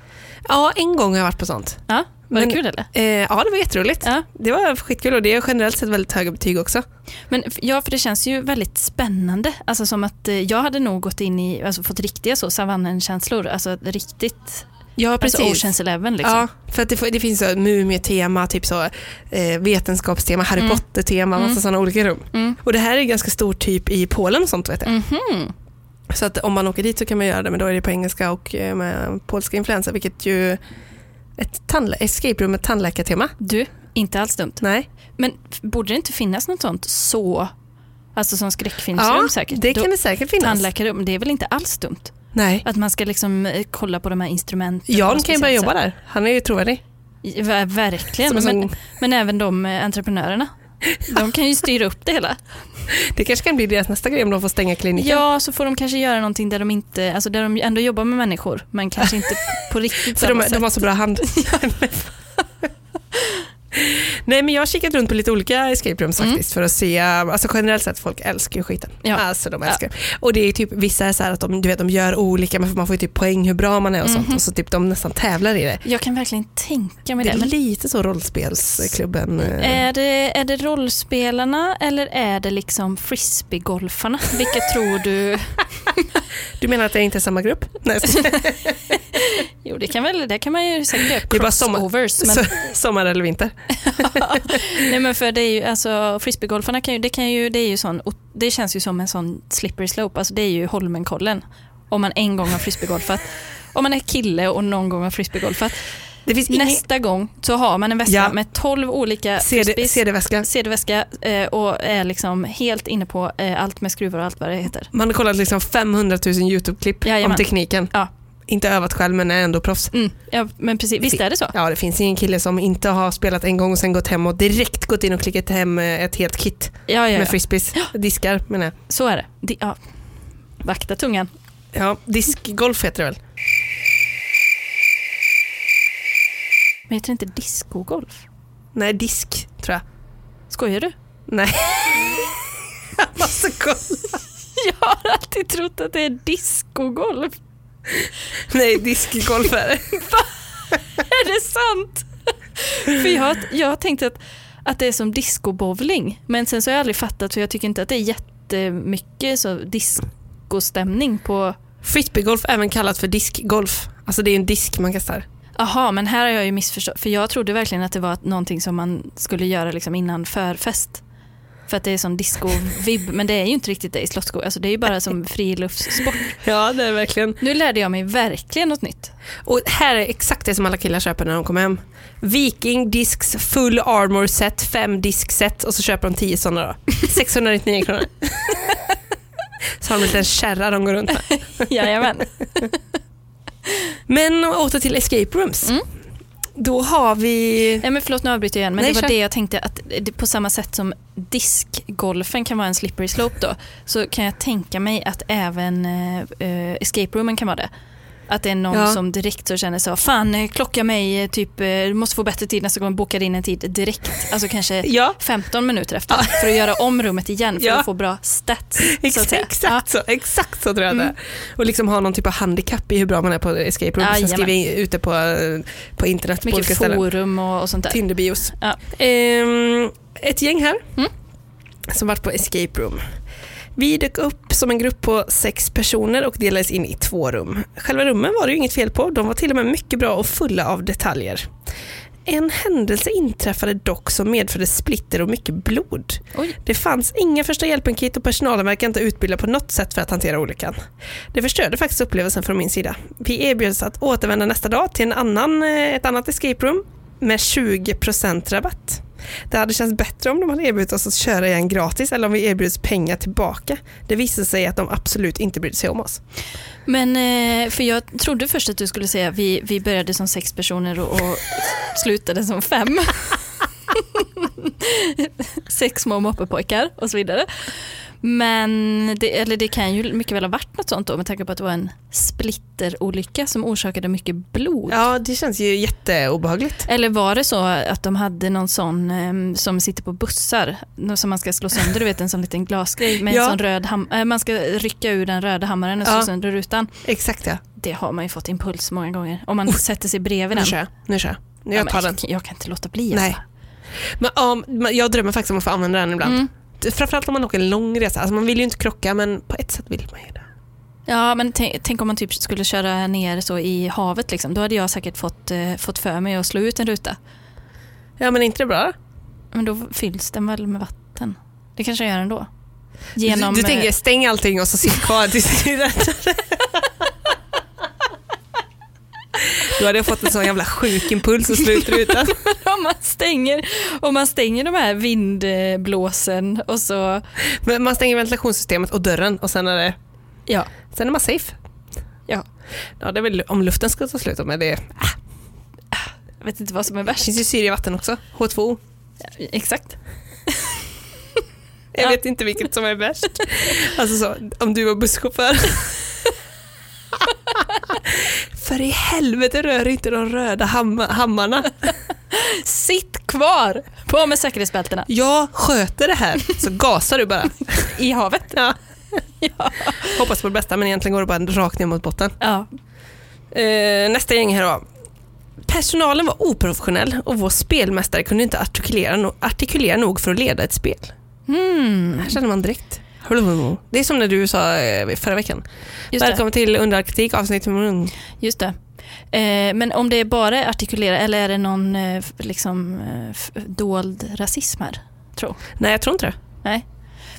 Speaker 2: Ja, en gång har jag varit på sånt.
Speaker 1: Ja, var
Speaker 2: Men-
Speaker 1: det kul eller?
Speaker 2: Eh, ja, det var jätteroligt.
Speaker 1: Ja.
Speaker 2: Det var skitkul och det är generellt sett väldigt höga betyg också.
Speaker 1: Men ja, för det känns ju väldigt spännande. Alltså som att eh, jag hade nog gått in i, alltså fått riktiga så savannen-känslor. Alltså riktigt,
Speaker 2: Ja,
Speaker 1: alltså Oceans Eleven liksom.
Speaker 2: Ja, för att det, det finns så mumie-tema, typ så, eh, vetenskapstema, Harry
Speaker 1: Mm.
Speaker 2: Potter-tema, massa
Speaker 1: Mm.
Speaker 2: sådana olika rum.
Speaker 1: Mm.
Speaker 2: Och det här är ganska stort typ i Polen och sånt vet jag.
Speaker 1: Mhm.
Speaker 2: Så att om man åker dit så kan man göra det, men då är det på engelska och eh, med polska influenser, vilket ju ett escape room med tandläkartema.
Speaker 1: Du, inte alls dumt.
Speaker 2: Nej,
Speaker 1: Men borde det inte finnas något sånt så, alltså som skräckfilmsrum
Speaker 2: ja,
Speaker 1: säkert?
Speaker 2: det
Speaker 1: Då-
Speaker 2: kan det säkert finnas.
Speaker 1: Tandläkarrum, det är väl inte alls dumt?
Speaker 2: Nej.
Speaker 1: Att man ska liksom eh, kolla på de här instrumenten.
Speaker 2: Jan kan ju börja jobba där. Han är ju trovärdig.
Speaker 1: Ver- verkligen, men, men även de eh, entreprenörerna. De kan ju styra upp det hela.
Speaker 2: Det kanske kan bli deras nästa grej om de får stänga kliniken.
Speaker 1: Ja, så får de kanske göra någonting där de inte, alltså där de ändå jobbar med människor, men kanske inte på riktigt
Speaker 2: de,
Speaker 1: samma
Speaker 2: de
Speaker 1: sätt.
Speaker 2: har så bra hand. Nej men jag har kikat runt på lite olika escape rooms
Speaker 1: Mm.
Speaker 2: faktiskt för att se, alltså generellt sett folk älskar ju skiten.
Speaker 1: Ja.
Speaker 2: Alltså de älskar Och det är typ, vissa är så att de, du vet, de gör olika, men man får ju typ poäng hur bra man är och sånt
Speaker 1: Mhm.
Speaker 2: och så typ de nästan tävlar i det.
Speaker 1: Jag kan verkligen tänka mig
Speaker 2: Det
Speaker 1: det.
Speaker 2: är lite så rollspelsklubben. eh,
Speaker 1: är, det, är det rollspelarna eller är det liksom frisbeegolfarna? Vilka tror du?
Speaker 2: Du menar att det inte är samma grupp? Nej,
Speaker 1: Jo, det kan, väl, det kan man ju säkert göra
Speaker 2: Det är bara sommar-.
Speaker 1: Men,
Speaker 2: sommar eller vinter?
Speaker 1: nej, men för det är ju, alltså frisbeegolfarna kan ju, det kan ju, det är ju sån, det känns ju som en sån slippery slope, alltså det är ju Holmenkollen. Om man en gång har frisbeegolfat. Om man är kille och någon gång har frisbeegolfat. Nästa gång så har man en väska
Speaker 2: Ja.
Speaker 1: med 12 olika
Speaker 2: CD, CD-väska.
Speaker 1: CD-väska eh, och är liksom helt inne på eh, allt med skruvar och allt vad det heter.
Speaker 2: Man har kollat liksom 500 000 YouTube-klipp om tekniken.
Speaker 1: Ja.
Speaker 2: Inte övat själv men är ändå proffs.
Speaker 1: Mm, ja, men precis, visst är det så?
Speaker 2: Ja, det finns ingen kille som inte har spelat en gång och sen gått hem och direkt gått in och klickat hem eh, ett helt kit
Speaker 1: Ja, ja,
Speaker 2: med frisbees. Diskar menar jag.
Speaker 1: så är det. Di- ja. Vakta tungan.
Speaker 2: Ja, diskgolf heter det väl?
Speaker 1: Men heter det inte discogolf?
Speaker 2: Nej, disk tror jag.
Speaker 1: Skojar du?
Speaker 2: Nej. Jag måste kolla.
Speaker 1: Jag har alltid trott att det är discogolf.
Speaker 2: Nej, diskgolf är det.
Speaker 1: Sant? För jag, jag har tänkt att, att det är som discobowling. Men sen så har jag aldrig fattat för jag tycker inte att det är jättemycket så discostämning på...
Speaker 2: Frisbeegolf även kallat för diskgolf. Alltså det är en disk man kastar.
Speaker 1: Aha, men här har jag ju missförstått. För jag trodde verkligen att det var någonting som man skulle göra liksom innan förfest. För att det är som disco-vibb, men det är ju inte riktigt det i Slottsskogen. Alltså det är ju bara som friluftssport.
Speaker 2: Ja, det är verkligen.
Speaker 1: Nu lärde jag mig verkligen något nytt.
Speaker 2: Och här är exakt det som alla killar köper när de kommer hem. Viking Discs Full Armor Set, fem diskset och så köper de 10 sådana då. 699 kronor. Så har de en liten kärra de går runt med.
Speaker 1: Jajamän.
Speaker 2: Men åter till escape rooms.
Speaker 1: Mm.
Speaker 2: Då har vi...
Speaker 1: Nej, men förlåt, nu avbryter jag igen. Men
Speaker 2: Nej,
Speaker 1: det var
Speaker 2: kör.
Speaker 1: det jag tänkte att på samma sätt som diskgolfen kan vara en slippery slope då, så kan jag tänka mig att även eh, eh, escape roomen kan vara det. Att det är någon
Speaker 2: Ja.
Speaker 1: som direkt så känner så, fan eh, klocka mig, eh, typ, eh, du måste få bättre tid nästa gång, boka in en tid direkt. Alltså kanske
Speaker 2: Ja,
Speaker 1: 15 minuter efter för att göra om rummet igen för
Speaker 2: Ja.
Speaker 1: att få bra stats. så
Speaker 2: exakt,
Speaker 1: säga.
Speaker 2: exakt, så, exakt så tror jag
Speaker 1: Mm.
Speaker 2: det. Och liksom ha någon typ av handikapp i hur bra man är på escape room. Sen
Speaker 1: Jajamän.
Speaker 2: skriver ute på, på internet på olika
Speaker 1: Mycket
Speaker 2: ställen.
Speaker 1: forum och, och sånt där.
Speaker 2: Tinderbios.
Speaker 1: Ja.
Speaker 2: Ehm, ett gäng här
Speaker 1: Mm.
Speaker 2: som varit på escape room. Vi dök upp som en grupp på sex personer och delades in i två rum. Själva rummen var det ju inget fel på, de var till och med mycket bra och fulla av detaljer. En händelse inträffade dock som medförde splitter och mycket blod.
Speaker 1: Oj.
Speaker 2: Det fanns inga första hjälpen-kit och personalen verkar inte utbildad på något sätt för att hantera olyckan. Det förstörde faktiskt upplevelsen från min sida. Vi erbjöds att återvända nästa dag till en annan, eh, ett annat escape room med 20% rabatt. Det hade känts bättre om de hade erbjudit oss att köra igen gratis eller om vi erbjuds pengar tillbaka. Det visade sig att de absolut inte brydde sig om oss.
Speaker 1: Men, eh, för jag trodde först att du skulle säga vi, vi började som sex personer och, och slutade som fem. sex små moppepojkar och så vidare. Men det, eller det kan ju mycket väl ha varit något sånt då med tanke på att det var en splitterolycka som orsakade mycket blod.
Speaker 2: Ja, det känns ju jätteobehagligt.
Speaker 1: Eller var det så att de hade någon sån eh, som sitter på bussar som man ska slå sönder, du vet en sån liten glasgrej med
Speaker 2: Ja.
Speaker 1: en sån röd eh, man ska rycka ur den röda hammaren och slå
Speaker 2: Ja.
Speaker 1: sönder rutan.
Speaker 2: Exakt ja.
Speaker 1: Det har man ju fått impuls många gånger. Om man sätter sig bredvid
Speaker 2: Nu
Speaker 1: den.
Speaker 2: kör jag. Nu kör jag.
Speaker 1: Ja,
Speaker 2: Jag tar den.
Speaker 1: jag, jag kan inte låta bli.
Speaker 2: Nej.
Speaker 1: Alltså.
Speaker 2: Men, men jag drömmer faktiskt om att få använda den ibland.
Speaker 1: Mm.
Speaker 2: Framförallt om man åker en lång resa. Alltså man vill ju inte krocka men på ett sätt vill man ju det.
Speaker 1: Ja, men tänk, om man typ skulle köra ner så i havet. Liksom. Då hade jag säkert fått, eh, fått för mig att slå ut en ruta.
Speaker 2: Ja men är inte det bra?
Speaker 1: Men då fylls den väl med vatten? Det kanske jag gör ändå. Genom,
Speaker 2: du, du
Speaker 1: eh,
Speaker 2: tänker stäng allting och så sitt kvar tills. Då hade jag fått en sån jävla sjuk impuls och slutrutan.
Speaker 1: om, man stänger, om man stänger de här vindblåsen och så...
Speaker 2: Men man stänger ventilationssystemet och dörren och sen är, det,
Speaker 1: Ja,
Speaker 2: sen är man safe.
Speaker 1: ja.
Speaker 2: Ja, det är väl om luften ska ta slut men det
Speaker 1: Jag vet inte vad som är
Speaker 2: det
Speaker 1: värst.
Speaker 2: finns ju syre i vatten också. H2O.
Speaker 1: Exakt.
Speaker 2: Jag
Speaker 1: Ja.
Speaker 2: vet inte vilket som är värst. Alltså så, om du var busschaufför. För i helvete rör inte de röda hamma- hammarna.
Speaker 1: Sitt kvar! På med säkerhetsbältena.
Speaker 2: Jag sköter det här, så gasar du bara.
Speaker 1: I havet.
Speaker 2: Ja.
Speaker 1: Ja.
Speaker 2: Hoppas på det bästa men egentligen går det bara rakt ner mot botten.
Speaker 1: ja.
Speaker 2: Eh, nästa gäng här då. Personalen var oprofessionell och vår spelmästare kunde inte artikulera, no- artikulera nog för att leda ett spel.
Speaker 1: Hmm.
Speaker 2: Här känner man direkt. Det är som när du sa eh, förra veckan.
Speaker 1: Just det.
Speaker 2: Välkommen till Under all kritik avsnitt nummer
Speaker 1: Just det. Eh, men om det är bara artikulera eller är det någon eh, liksom, eh, dold rasism här? Tro.
Speaker 2: Nej, jag tror inte det.
Speaker 1: Nej.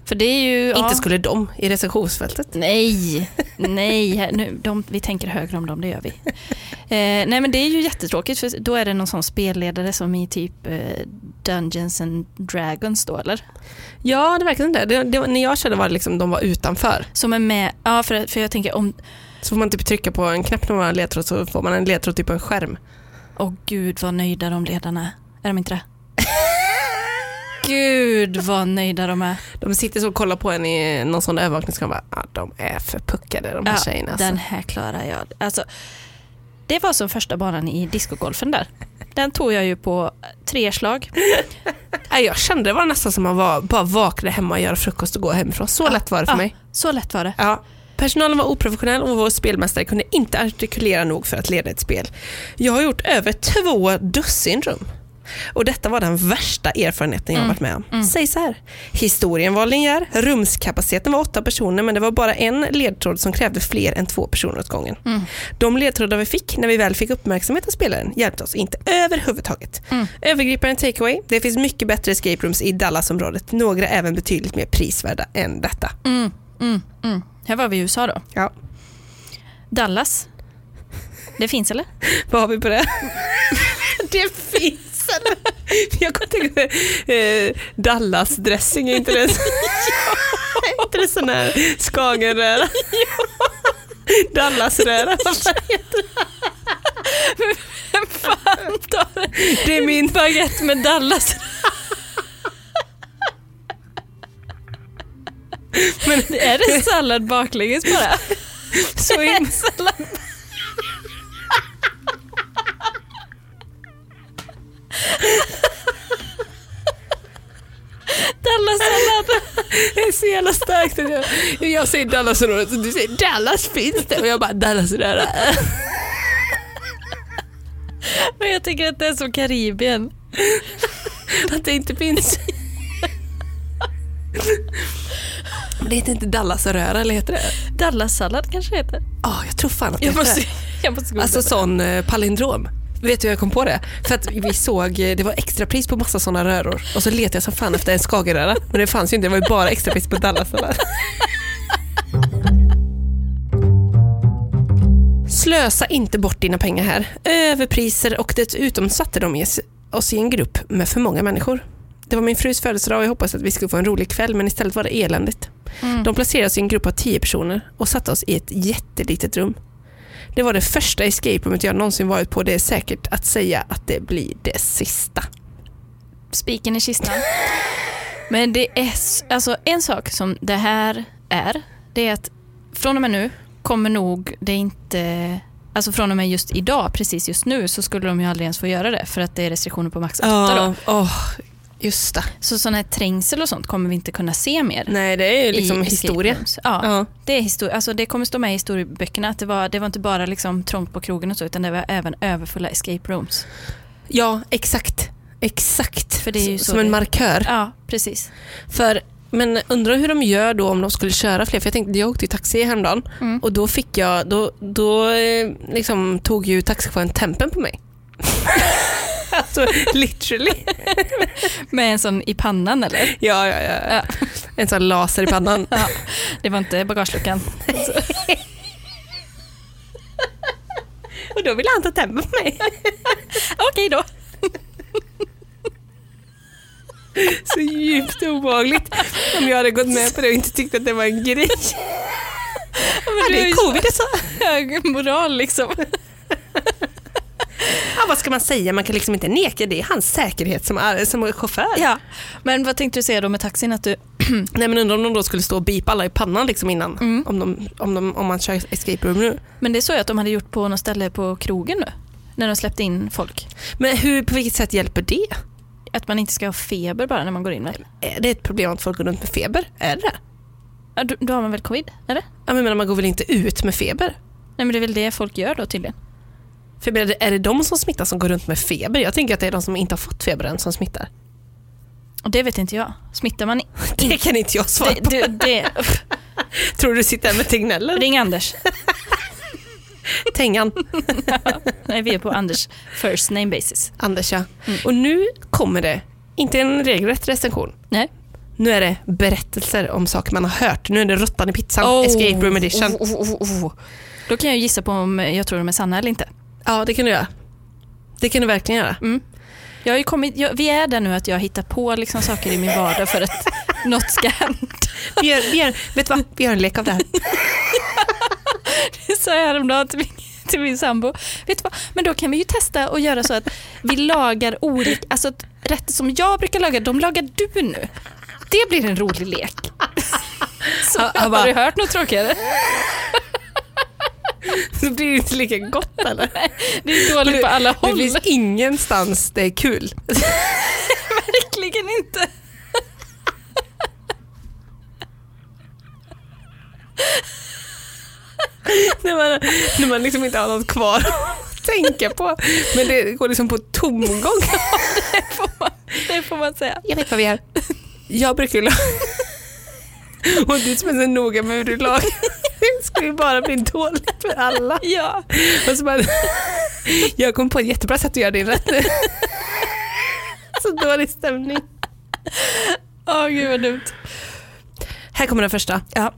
Speaker 1: För det är ju... ja.
Speaker 2: Inte skulle de i recensionsfältet.
Speaker 1: Nej, nej. Nu, de, vi tänker högre om dem, det gör vi. Eh, nej men det är ju jättetråkigt för då är det någon sån spelledare som i typ eh, Dungeons and Dragons då eller?
Speaker 2: Ja, det verkar inte. Det, det, när jag körde var det liksom de var utanför.
Speaker 1: Som är med, ja för, för jag tänker om,
Speaker 2: Så får man typ trycka på en knapp när man har ledtråd så får man en ledtråd typ på en skärm.
Speaker 1: åh gud vad nöjda de ledarna är. Är de inte det? Gud vad nöjda de är.
Speaker 2: De sitter så och kollar på en i någon sån övervakningskamera. Ja, de är för puckade de här
Speaker 1: Ja,
Speaker 2: tjejerna. Alltså.
Speaker 1: Den här klarar jag. Alltså, det var som första banan i discogolfen där. Den tog jag ju på tre slag.
Speaker 2: Jag kände det var nästan som att man var, bara vaknade hemma, göra frukost och gå hemifrån. Så
Speaker 1: Ja,
Speaker 2: lätt var det för
Speaker 1: ja.
Speaker 2: mig.
Speaker 1: Så lätt var det.
Speaker 2: Ja. Personalen var oprofessionell och vår spelmästare kunde inte artikulera nog för att leda ett spel. Jag har gjort över två dussin rum. Och detta var den värsta erfarenheten jag
Speaker 1: Mm.
Speaker 2: varit med om. Säg så här. Historien var linjär, rumskapaciteten var åtta personer men det var bara en ledtråd som krävde fler än två personer åt gången.
Speaker 1: Mm.
Speaker 2: De ledtrådar vi fick när vi väl fick uppmärksamhet av spelaren hjälpte oss inte överhuvudtaget.
Speaker 1: Mm.
Speaker 2: Övergripande takeaway. Det finns mycket bättre escape rooms i Dallasområdet. Några även betydligt mer prisvärda än detta.
Speaker 1: Mm, mm, mm. Här var vi i USA då.
Speaker 2: Ja.
Speaker 1: Dallas. Det finns eller?
Speaker 2: Vad har vi på det? det finns eller? Jag kommer tänka eh, Dallas-dressing, är inte det? Är inte det sån här skagenröra? Dallasröra, vad fan heter det?
Speaker 1: Vem fan tar
Speaker 2: Det är min
Speaker 1: baguette med Dallas?
Speaker 2: Men
Speaker 1: Är det sallad baklänges bara?
Speaker 2: så in,
Speaker 1: Sallad. Dallas-sallad.
Speaker 2: det är så jävla starkt. att Jag, jag säger Dallasområdet och du säger Dallas finns det och jag bara Dallasröra.
Speaker 1: Men jag tycker att det är som Karibien.
Speaker 2: Att det inte finns. Det heter inte Dallasröra, eller heter det?
Speaker 1: Dallas-sallad kanske heter.
Speaker 2: Ja, jag tror fan att det
Speaker 1: Jag
Speaker 2: heter
Speaker 1: måste, jag måste
Speaker 2: Alltså sån eh, palindrom. Vet du hur jag kom på det? För att vi såg, det var extrapris på massa sådana röror och så letade jag som fan efter en skagenröra men det fanns ju inte, det var ju bara extrapris på Dallas. Slösa inte bort dina pengar här. Överpriser och dessutom satte de oss i en grupp med för många människor. Det var min frus födelsedag och jag hoppades att vi skulle få en rolig kväll men istället var det eländigt.
Speaker 1: Mm.
Speaker 2: De placerade oss i en grupp av tio personer och satte oss i ett jättelitet rum. Det var det första escape roomet jag någonsin varit på. Det är säkert att säga att det blir det sista.
Speaker 1: Spiken i kistan. Men det är alltså en sak som det här är, det är att från och med nu kommer nog det inte, alltså från och med just idag, precis just nu, så skulle de ju aldrig ens få göra det för att det är restriktioner på max 8 då.
Speaker 2: åh, just det.
Speaker 1: Så sån här trängsel och sånt kommer vi inte kunna se mer.
Speaker 2: Nej, det är ju liksom
Speaker 1: i
Speaker 2: historia.
Speaker 1: rooms. Ja,
Speaker 2: Ja.
Speaker 1: Det, är histori- alltså det kommer stå med i historieböckerna att det var, det var inte bara liksom trångt på krogen och så, utan det var även överfulla escape rooms.
Speaker 2: ja, exakt. Exakt.
Speaker 1: För det är ju så
Speaker 2: Som en
Speaker 1: det-
Speaker 2: markör.
Speaker 1: Ja, precis.
Speaker 2: För, men undrar hur de gör då om de skulle köra fler. För jag tänkte, jag åkte i taxi häromdagen
Speaker 1: Mm.
Speaker 2: och då fick jag, då, då eh, liksom tog ju taxichauffören tempen på mig. alltså literally.
Speaker 1: Med en sån i pannan eller?
Speaker 2: Ja, ja, ja.
Speaker 1: Ja.
Speaker 2: En sån laser i pannan.
Speaker 1: Ja, det var inte bagageluckan.
Speaker 2: och då ville han ta tempen på mig.
Speaker 1: Okej då.
Speaker 2: Så djupt obehagligt. Om jag hade gått med på det och inte tyckt att det var en grej.
Speaker 1: Men
Speaker 2: Ja, det är covid så.
Speaker 1: hög moral liksom.
Speaker 2: Ja, vad ska man säga? Man kan liksom inte neka. Det är hans säkerhet som, är, som chaufför.
Speaker 1: Ja. Men vad tänkte du säga då med taxin? Att du,
Speaker 2: Nej, men undrar om de då skulle stå och bipa alla i pannan liksom innan.
Speaker 1: Mm.
Speaker 2: Om, de, om, de, om man kör escape room nu.
Speaker 1: men det är så att de hade gjort på något ställe på krogen nu. När de släppte in folk.
Speaker 2: Men hur, på vilket sätt hjälper det?
Speaker 1: Att man inte ska ha feber bara när man går in väl?
Speaker 2: Är det ett problem att folk går runt med feber? Är det
Speaker 1: Ja, då, då har man väl covid? Eller?
Speaker 2: Ja, men man går väl inte ut med feber?
Speaker 1: Nej men det är väl det folk gör då tydligen.
Speaker 2: Menar, är det de som smittar som går runt med feber? Jag tänker att det är de som inte har fått feber än som smittar.
Speaker 1: Det vet inte jag. Smittar man i-
Speaker 2: Det kan inte jag svara
Speaker 1: det,
Speaker 2: på.
Speaker 1: det, det.
Speaker 2: Tror du sitter här med Tegnell?
Speaker 1: Ring Anders.
Speaker 2: Tengan.
Speaker 1: Nej, vi är på Anders first name basis.
Speaker 2: Anders ja.
Speaker 1: Mm.
Speaker 2: Och nu kommer det, inte en regelrätt recension.
Speaker 1: Nej.
Speaker 2: Nu är det berättelser om saker man har hört. Nu är det Råttan i pizzan, Escape Room Edition.
Speaker 1: Oh, oh, oh, oh. Då kan jag gissa på om jag tror de är sanna eller inte.
Speaker 2: Ja, det kan du göra. Det kan du verkligen göra.
Speaker 1: Mm. Jag har kommit, jag, vi är där nu att jag hittar på liksom saker i min vardag för att något ska hända.
Speaker 2: Vi gör, vi gör, vet vad? Vi gör en lek av det här.
Speaker 1: Det sa jag häromdagen till min, till min sambo. Vet du vad? Men då kan vi ju testa och göra så att vi lagar olika, alltså rätter som jag brukar laga, de lagar du nu. Det blir en rolig lek. Så,
Speaker 2: Ja, han
Speaker 1: har du hört något tråkigare?
Speaker 2: Så blir det inte lika gott eller?
Speaker 1: Det är dåligt på alla
Speaker 2: Det
Speaker 1: håll.
Speaker 2: finns ingenstans det är kul.
Speaker 1: Verkligen inte.
Speaker 2: när, man, när man liksom inte har något kvar att tänka på. Men det går liksom på tomgång.
Speaker 1: Får man, det får man säga.
Speaker 2: Jag vet vad vi gör. Jag brukar ju laga... Och du som är så noga med hur du lagar. Det ska ju bara bli dåligt för alla.
Speaker 1: Ja.
Speaker 2: Och så bara, jag kom på ett jättebra sätt att göra din rätt nu. Så dålig stämning.
Speaker 1: Åh gud vad dumt.
Speaker 2: Här kommer den första.
Speaker 1: Ja.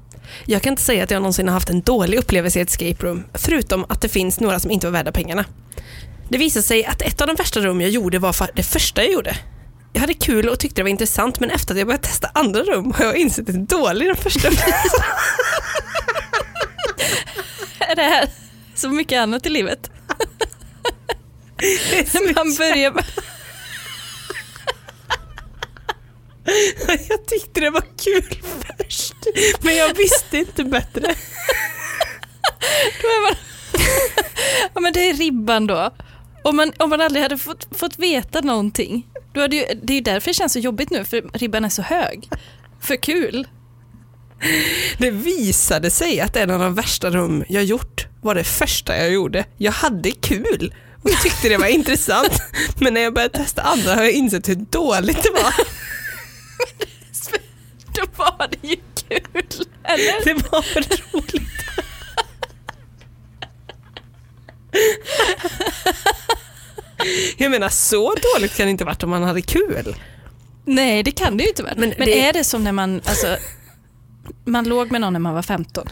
Speaker 2: Jag kan inte säga att jag någonsin har haft en dålig upplevelse i ett escape room, förutom att det finns några som inte var värda pengarna. Det visade sig att ett av de värsta rum jag gjorde var det första jag gjorde. Jag hade kul och tyckte det var intressant, men efter att jag börjat testa andra rum har jag insett att det är dåligt i de första upplevelserna.
Speaker 1: Är det här så mycket annat i livet? Man börjar med...
Speaker 2: Jag tyckte det var kul först, men jag visste inte bättre.
Speaker 1: Man... ja, men det är ribban då. Om man, om man aldrig hade fått, fått veta någonting. Då hade ju, det är ju därför det känns så jobbigt nu, för ribban är så hög. För kul.
Speaker 2: Det visade sig att en av de värsta rum jag gjort var det första jag gjorde. Jag hade kul och tyckte det var intressant, men när jag började testa andra har jag insett hur dåligt det var.
Speaker 1: Då var det ju kul. Eller?
Speaker 2: Det var för roligt. Jag menar så dåligt kan det inte varit om man hade kul.
Speaker 1: Nej, det kan det ju inte vara.
Speaker 2: Men
Speaker 1: Men,
Speaker 2: det-
Speaker 1: är det som när man, alltså, man låg med någon när man var 15?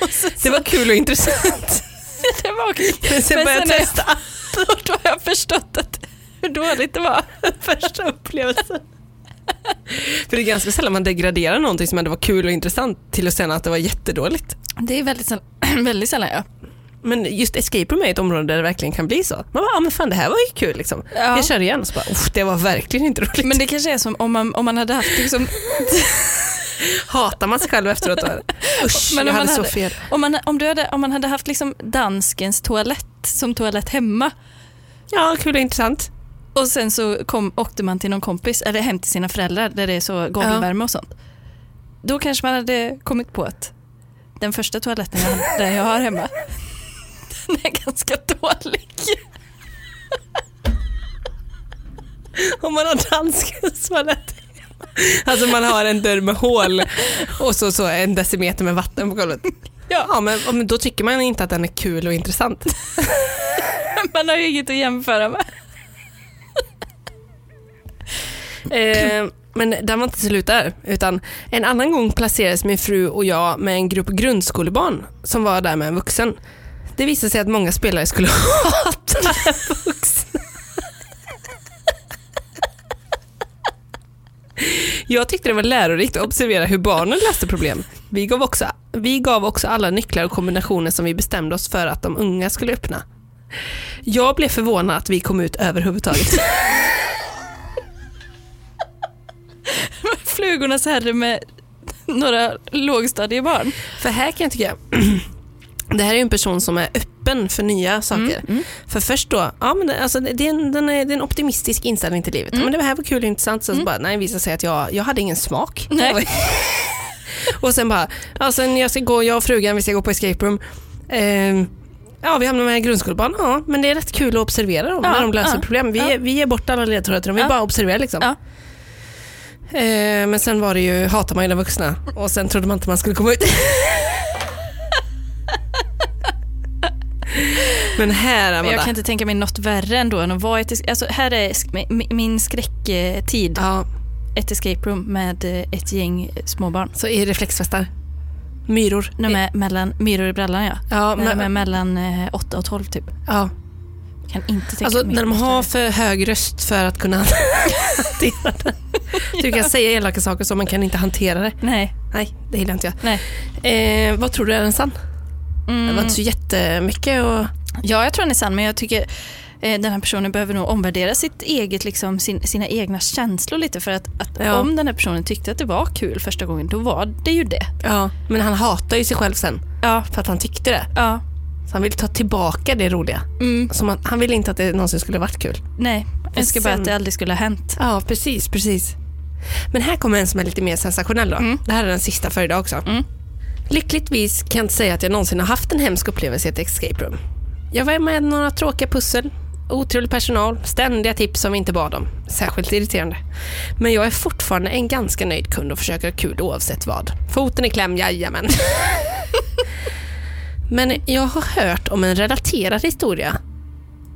Speaker 1: Och så,
Speaker 2: Det var kul och intressant.
Speaker 1: det var okej.
Speaker 2: Men sen började
Speaker 1: sen
Speaker 2: jag testa
Speaker 1: Då har jag förstått att, hur dåligt det var.
Speaker 2: första upplevelsen. För det är ganska sällan man degraderar någonting som ändå var kul och intressant till att säga att det var jättedåligt.
Speaker 1: Det är väldigt sällan, väldigt sällan ja.
Speaker 2: Men just escape room är ett område där det verkligen kan bli så. Man bara, ah, men fan det här var ju kul liksom.
Speaker 1: Ja.
Speaker 2: Jag kör igen och så bara, "Uff, det var verkligen inte roligt.
Speaker 1: Men det kanske är som om man, om man hade haft liksom,
Speaker 2: Hatar man sig själv efteråt då? Usch,
Speaker 1: Men
Speaker 2: jag
Speaker 1: om
Speaker 2: hade
Speaker 1: man
Speaker 2: så
Speaker 1: hade-
Speaker 2: fel.
Speaker 1: om man, om, du hade, om man hade haft liksom danskens toalett som toalett hemma
Speaker 2: Ja, kul och intressant.
Speaker 1: och sen så kom, åkte man till någon kompis eller hem till sina föräldrar där det är så golvvärme och sånt. Då kanske man hade kommit på att den första toaletten jag, där jag har hemma, den är ganska dålig.
Speaker 2: Om man har danskens toalett. Alltså man har en dörr med hål och så, så en decimeter med vatten på golvet.
Speaker 1: Ja.
Speaker 2: Ja, men men då tycker man inte att den är kul och intressant.
Speaker 1: Man har ju inget att jämföra med.
Speaker 2: Eh, men där var inte slut där, utan en annan gång placerades min fru och jag med en grupp grundskolebarn som var där med en vuxen. Det visade sig att många spelare skulle hata vuxna. Jag tyckte det var lärorikt att observera hur barnen löste problem. Vi gav, också, vi gav också alla nycklar och kombinationer som vi bestämde oss för att de unga skulle öppna. Jag blev förvånad att vi kom ut överhuvudtaget.
Speaker 1: Flugornas herre med några lågstadiebarn.
Speaker 2: För här kan jag tycka, det här är en person som är öppen för nya saker.
Speaker 1: Mm,
Speaker 2: För först då, ja men det, alltså, det, är en, den är, det är en optimistisk inställning till livet. Ja, men det här var kul och intressant, sen så bara, nej visade sig att jag, jag hade ingen smak. Och sen bara, ja, sen jag ska gå, jag och frugan, vi ska gå på escape room. Ehm, Ja, vi hamnar med grundskolebarn. Ja, men det är rätt kul att observera dem
Speaker 1: Ja,
Speaker 2: när de löser
Speaker 1: ja,
Speaker 2: problem. Vi,
Speaker 1: ja.
Speaker 2: vi ger bort alla ledtrådar till dem, vi bara observerar liksom. Eh, men sen var det ju, hatar man ju de vuxna och sen trodde man inte man skulle komma ut. men här
Speaker 1: Men
Speaker 2: Amanda.
Speaker 1: jag kan inte tänka mig något värre ändå än att vara ett... Alltså här är min skräcktid.
Speaker 2: Ja,
Speaker 1: Ett escape room med eh, ett gäng småbarn.
Speaker 2: så i reflexvästar. Myror.
Speaker 1: De är mellan, myror i brallan ja.
Speaker 2: ja,
Speaker 1: är
Speaker 2: men,
Speaker 1: mellan eh, 8 och 12 typ.
Speaker 2: ja.
Speaker 1: Kan inte tänka
Speaker 2: Alltså
Speaker 1: mig
Speaker 2: när de har för hög röst för att kunna hantera det. Du kan säga elaka saker så man kan inte hantera det.
Speaker 1: Nej.
Speaker 2: Nej, det gillar inte jag.
Speaker 1: Nej.
Speaker 2: Eh, vad tror du är den sann? Det var
Speaker 1: Mm.
Speaker 2: inte så jättemycket och...
Speaker 1: Ja, jag tror den är sann, men jag tycker eh, den här personen behöver nog omvärdera sitt eget, liksom, sin, sina egna känslor lite. För att, att
Speaker 2: Ja.
Speaker 1: om den här personen tyckte att det var kul första gången, då var det ju det.
Speaker 2: Ja, men han hatar ju sig själv sen
Speaker 1: Ja,
Speaker 2: för att han tyckte det.
Speaker 1: ja.
Speaker 2: Så han vill ta tillbaka det roliga.
Speaker 1: Mm,
Speaker 2: Som han, han vill inte att det någonsin skulle varit kul.
Speaker 1: nej, jag önskar bara att det aldrig skulle ha hänt.
Speaker 2: Ja, precis, precis. Men här kommer en som är lite mer sensationell då.
Speaker 1: Mm.
Speaker 2: Det här är den sista för idag också.
Speaker 1: Mm.
Speaker 2: Lyckligtvis kan jag inte säga att jag någonsin har haft en hemsk upplevelse i ett escape room. Jag var med några tråkiga pussel, otrevlig personal, ständiga tips som vi inte bad om. Särskilt irriterande. Men jag är fortfarande en ganska nöjd kund och försöker ha kul oavsett vad. Foten i kläm, jajamän. Men jag har hört om en relaterad historia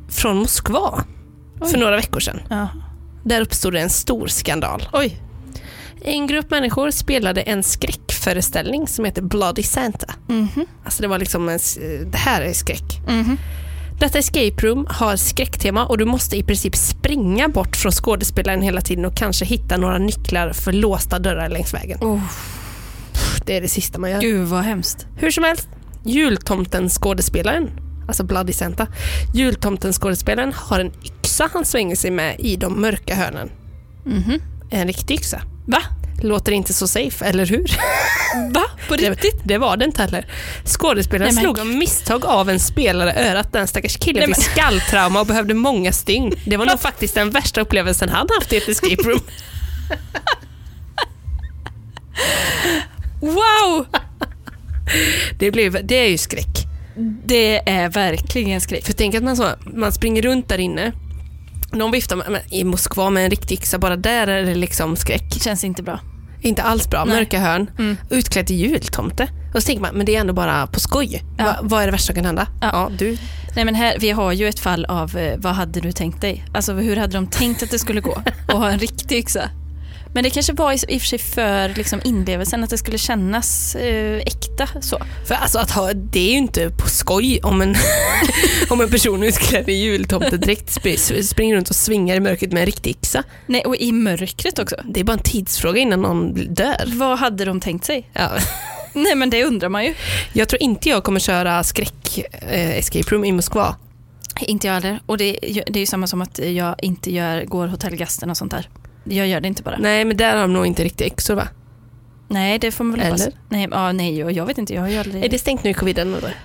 Speaker 2: från Moskva för
Speaker 1: Oj.
Speaker 2: några veckor sedan.
Speaker 1: Ja.
Speaker 2: Där uppstod det en stor skandal.
Speaker 1: Oj.
Speaker 2: En grupp människor spelade en skräckföreställning som heter Bloody Santa.
Speaker 1: Mhm.
Speaker 2: Alltså det var liksom en, s- det här är skräck.
Speaker 1: Mhm.
Speaker 2: Detta escape room har skräcktema och du måste i princip springa bort från skådespelaren hela tiden och kanske hitta några nycklar för låsta dörrar längs vägen.
Speaker 1: Oh,
Speaker 2: Det är det sista man gör.
Speaker 1: gud vad hemskt.
Speaker 2: Hur som helst, jultomten skådespelaren, alltså Bloody Santa, jultomten skådespelaren har en yxa han svänger sig med i de mörka hörnen.
Speaker 1: Mhm.
Speaker 2: En riktig yxa.
Speaker 1: Va?
Speaker 2: Låter inte så safe, eller hur?
Speaker 1: Va? På riktigt?
Speaker 2: Det, det var det inte heller. Skådespelaren
Speaker 1: Nej,
Speaker 2: slog av misstag av en spelare örat. Den stackars killen
Speaker 1: Nej,
Speaker 2: fick skalltrauma och behövde många stygn. Det var nog faktiskt den värsta upplevelsen han haft i ett escape room.
Speaker 1: Wow!
Speaker 2: Det, blev, det är ju skräck.
Speaker 1: Det är verkligen skräck.
Speaker 2: För tänk att man, så, man springer runt där inne. Någon viftar med, i Moskva med en riktig yxa. Bara där är det liksom skräck.
Speaker 1: Känns inte bra.
Speaker 2: Inte alls bra.
Speaker 1: Nej.
Speaker 2: Mörka hörn.
Speaker 1: Mm.
Speaker 2: Utklädd till jultomte. Och så tänker man, men det är ändå bara på skoj.
Speaker 1: Ja.
Speaker 2: Va, vad är det värsta som kan hända?
Speaker 1: Ja.
Speaker 2: Ja, du
Speaker 1: Nej men här, vi har ju ett fall av eh, vad hade du tänkt dig? Alltså hur hade de tänkt att det skulle gå? Och ha en riktig yxa. Men det kanske var i, och för sig för liksom, inlevelsen, att det skulle kännas eh, äkta så.
Speaker 2: För alltså att ha, det är ju inte på skoj om en, om en person utklädd i jultomtedräkt sp- springer runt och svingar i mörkret med en riktig yxa.
Speaker 1: Nej, och i mörkret också.
Speaker 2: Det är bara en tidsfråga innan någon dör.
Speaker 1: Vad hade de tänkt sig?
Speaker 2: Ja.
Speaker 1: Nej men det undrar man ju.
Speaker 2: Jag tror inte jag kommer köra skräck eh, escape room i Moskva.
Speaker 1: Inte jag heller. Och det, det är ju samma som att jag inte gör, går hotellgasten och sånt där. Jag gör det inte bara.
Speaker 2: Nej, men där har de nog inte riktigt yxor va?
Speaker 1: Nej, det får man väl hoppas.
Speaker 2: Eller?
Speaker 1: Nej, ja, nej, jag vet inte. Jag har ju aldrig...
Speaker 2: Är det stängt nu i coviden eller?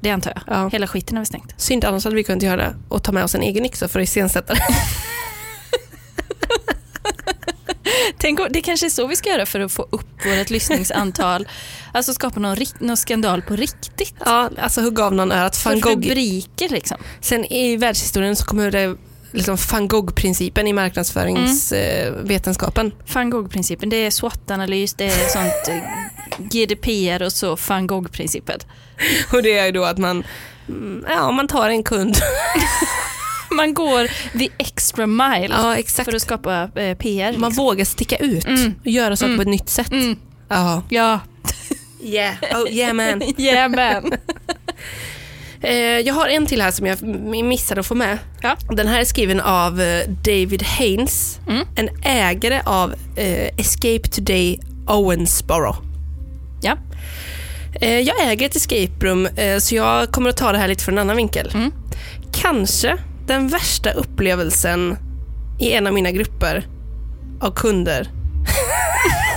Speaker 1: Det antar jag.
Speaker 2: Ja.
Speaker 1: Hela skiten är väl stängt.
Speaker 2: Synd, annars hade vi kunnat göra och ta med oss en egen yxa för att iscensätta det.
Speaker 1: Tänk, det kanske är så vi ska göra för att få upp vårt lyssningsantal. Alltså skapa någon, någon skandal på riktigt.
Speaker 2: Ja, alltså hugga av någon örat.
Speaker 1: För
Speaker 2: Van Gogh.
Speaker 1: rubriker liksom.
Speaker 2: Sen i världshistorien så kommer det liksom van Gogh-principen i marknadsföringsvetenskapen.
Speaker 1: Van Gogh-principen, det är SWOT-analys, det är sånt eh, GDPR och så van Gogh-principen.
Speaker 2: Och det är ju då att man, mm, ja, man tar en kund.
Speaker 1: Man går the extra mile
Speaker 2: Ja,
Speaker 1: för att skapa eh, PR.
Speaker 2: Man
Speaker 1: liksom.
Speaker 2: vågar sticka ut
Speaker 1: Mm.
Speaker 2: och göra saker
Speaker 1: Mm.
Speaker 2: på ett nytt sätt.
Speaker 1: Mm.
Speaker 2: Ja, Yeah. Oh, yeah man.
Speaker 1: yeah man.
Speaker 2: Eh, jag har en till här som jag missade att få med.
Speaker 1: Ja.
Speaker 2: Den här är skriven av eh, David Haynes,
Speaker 1: Mm.
Speaker 2: en ägare av eh, Escape Today Owensboro.
Speaker 1: Ja.
Speaker 2: Jag äger ett escape room så jag kommer att ta det här lite från en annan vinkel.
Speaker 1: Mm.
Speaker 2: Kanske den värsta upplevelsen i en av mina grupper av kunder.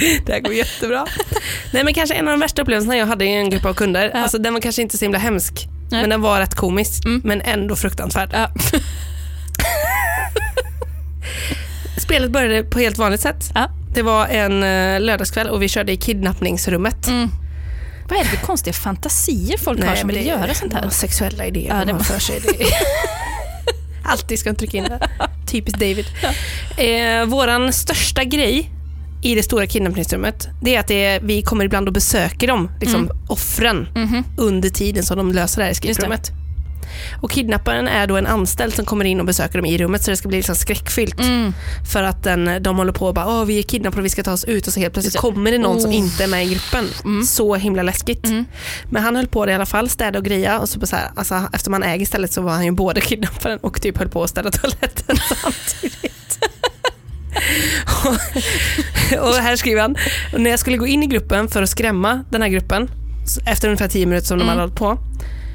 Speaker 2: det här går jättebra. Nej men kanske en av de värsta upplevelserna jag hade i en grupp av kunder.
Speaker 1: Ja.
Speaker 2: Alltså den var kanske inte så himla hemsk.
Speaker 1: Nej.
Speaker 2: Men den var rätt komisk.
Speaker 1: Mm.
Speaker 2: Men ändå fruktansvärd.
Speaker 1: Ja.
Speaker 2: Spelet började på helt vanligt sätt.
Speaker 1: Ja.
Speaker 2: Det var en eh, lördagskväll och vi körde i kidnappningsrummet.
Speaker 1: Mm. Vad är det för konstiga fantasier folk har som vill göra sånt här?
Speaker 2: ja, Sexuella idéer
Speaker 1: Ja,
Speaker 2: ja,
Speaker 1: det
Speaker 2: man för sig. Alltid ska man trycka in det. Typiskt David. Eh, våran största grej i det stora kidnappningsrummet, det är att det är, vi kommer ibland och besöker dem, liksom offren,
Speaker 1: Mhm.
Speaker 2: under tiden som de löser det här escape-rummet. Och kidnapparen är då en anställd som kommer in och besöker dem i rummet så det ska bli liksom skräckfyllt.
Speaker 1: Mm.
Speaker 2: För att den, de håller på och bara, Åh, vi är kidnappade och vi ska ta oss ut och så helt plötsligt kommer det någon som
Speaker 1: Oh.
Speaker 2: inte är med i gruppen.
Speaker 1: Mm.
Speaker 2: Så himla läskigt.
Speaker 1: Mm.
Speaker 2: Men han höll på det i alla fall, städa och greja och så, så här, alltså, eftersom han äger stället så var han ju både kidnapparen och typ höll på att städa toaletten samtidigt. Och, och här skriver han, när jag skulle gå in i gruppen för att skrämma den här gruppen, efter ungefär 10 minuter som de
Speaker 1: Mm.
Speaker 2: hade hållit på,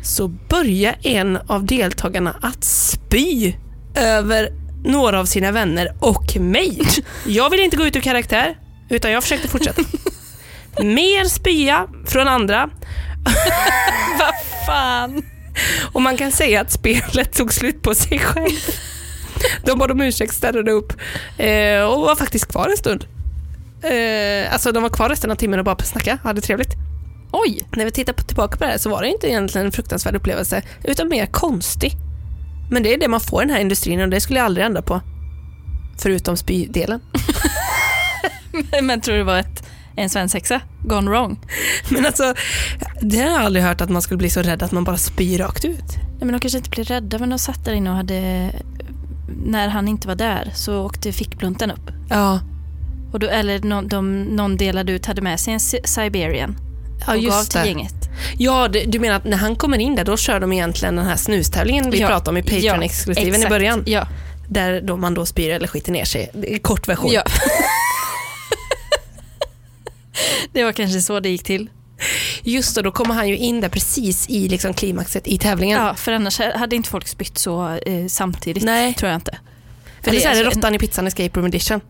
Speaker 2: så börjar en av deltagarna att spy över några av sina vänner och mig. Jag vill inte gå ut ur karaktär, utan jag försökte fortsätta. Mer spya från andra
Speaker 1: Vad fan?
Speaker 2: och man kan säga att spelet tog slut på sig själv. De bad om ursäkt, städade upp eh, och var faktiskt kvar en stund. Eh, alltså de var kvar resten av timmen och bara snackade, hade trevligt.
Speaker 1: Oj,
Speaker 2: När vi tittar på, tillbaka på det här så var det inte egentligen en fruktansvärd upplevelse, utan mer konstig. Men det är det man får i den här industrin och det skulle jag aldrig ändra på. Förutom spydelen.
Speaker 1: men tror du det var ett, en svensexa gone wrong?
Speaker 2: Men alltså, det har jag aldrig hört att man skulle bli så rädd att man bara spyr rakt ut.
Speaker 1: Nej, men de kanske inte blev rädda, men de satt där inne och hade... När han inte var där så åkte fickplunten upp.
Speaker 2: Ja,
Speaker 1: Och då, eller någon, de, någon delade ut hade med sig en Si- Siberian
Speaker 2: ja
Speaker 1: och gav
Speaker 2: just
Speaker 1: till
Speaker 2: det.
Speaker 1: gänget.
Speaker 2: Ja, det, du menar att när han kommer in där, då kör de egentligen den här snustävlingen vi
Speaker 1: Ja,
Speaker 2: pratade om i
Speaker 1: ja,
Speaker 2: Patreon-exklusiven i
Speaker 1: exakt.
Speaker 2: början.
Speaker 1: Ja.
Speaker 2: Där då man då spyr eller skiter ner sig. Kort version.
Speaker 1: ja. det var kanske så det gick till.
Speaker 2: Just det, då kommer han ju in där precis i liksom klimaxet i tävlingen.
Speaker 1: Ja, för annars hade inte folk spytt så eh, samtidigt.
Speaker 2: Nej.
Speaker 1: Tror jag inte.
Speaker 2: För det är så här,
Speaker 1: alltså,
Speaker 2: råttan i pizzan escape room edition.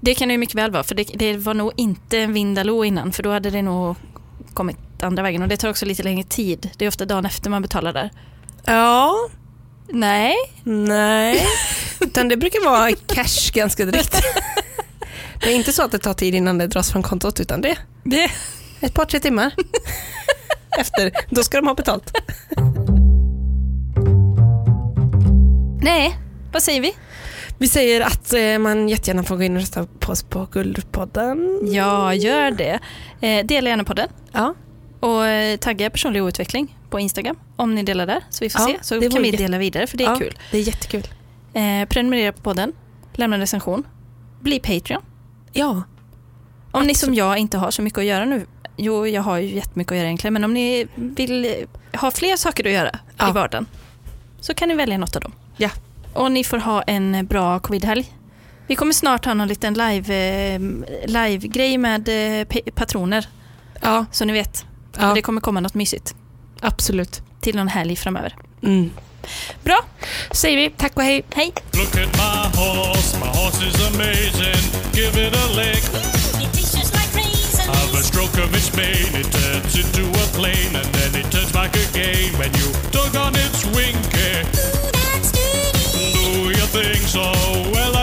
Speaker 1: det kan det ju mycket väl vara, för det, det var nog inte en Vindaloo innan, för då hade det nog kommit andra vägen. Och det tar också lite längre tid. Det är ofta dagen efter man betalar där.
Speaker 2: Ja,
Speaker 1: Nej,
Speaker 2: nej. Utan det brukar vara cash ganska direkt. Det är inte så att det tar tid innan det dras från kontot, utan det är
Speaker 1: det,
Speaker 2: ett par, tre timmar. Efter, då ska de ha betalt.
Speaker 1: nej, vad säger vi?
Speaker 2: Vi säger att eh, man jättegärna får gå in och rösta på oss på Guldpodden.
Speaker 1: Ja, gör det. Eh, dela gärna podden.
Speaker 2: Ja.
Speaker 1: Och eh, tagga personlig utveckling på Instagram om ni delar där så vi får
Speaker 2: Ja,
Speaker 1: se. Så kan vi dela vidare för det är
Speaker 2: ja,
Speaker 1: kul.
Speaker 2: Det är jättekul.
Speaker 1: Eh, prenumerera på podden, lämna en recension, bli Patreon.
Speaker 2: Ja,
Speaker 1: Om ni som jag inte har så mycket att göra nu, jo jag har ju jättemycket att göra egentligen, men om ni vill ha fler saker att göra
Speaker 2: Ja.
Speaker 1: i vardagen så kan ni välja något av dem.
Speaker 2: Ja.
Speaker 1: Och ni får ha en bra covidhelg. Vi kommer snart ha någon liten live, eh, live-grej med eh, pa- patroner,
Speaker 2: ja,
Speaker 1: så ni vet.
Speaker 2: ja
Speaker 1: Det kommer komma något mysigt
Speaker 2: absolut.
Speaker 1: till någon helg framöver.
Speaker 2: Mm.
Speaker 1: Bra,
Speaker 2: Säger vi tack och hej.
Speaker 1: hej!
Speaker 4: A stroke of its mane, it turns into a plane, and then it turns back again when you tug on its wing. Eh? Ooh, that's dirty. Do your thing, so? Well,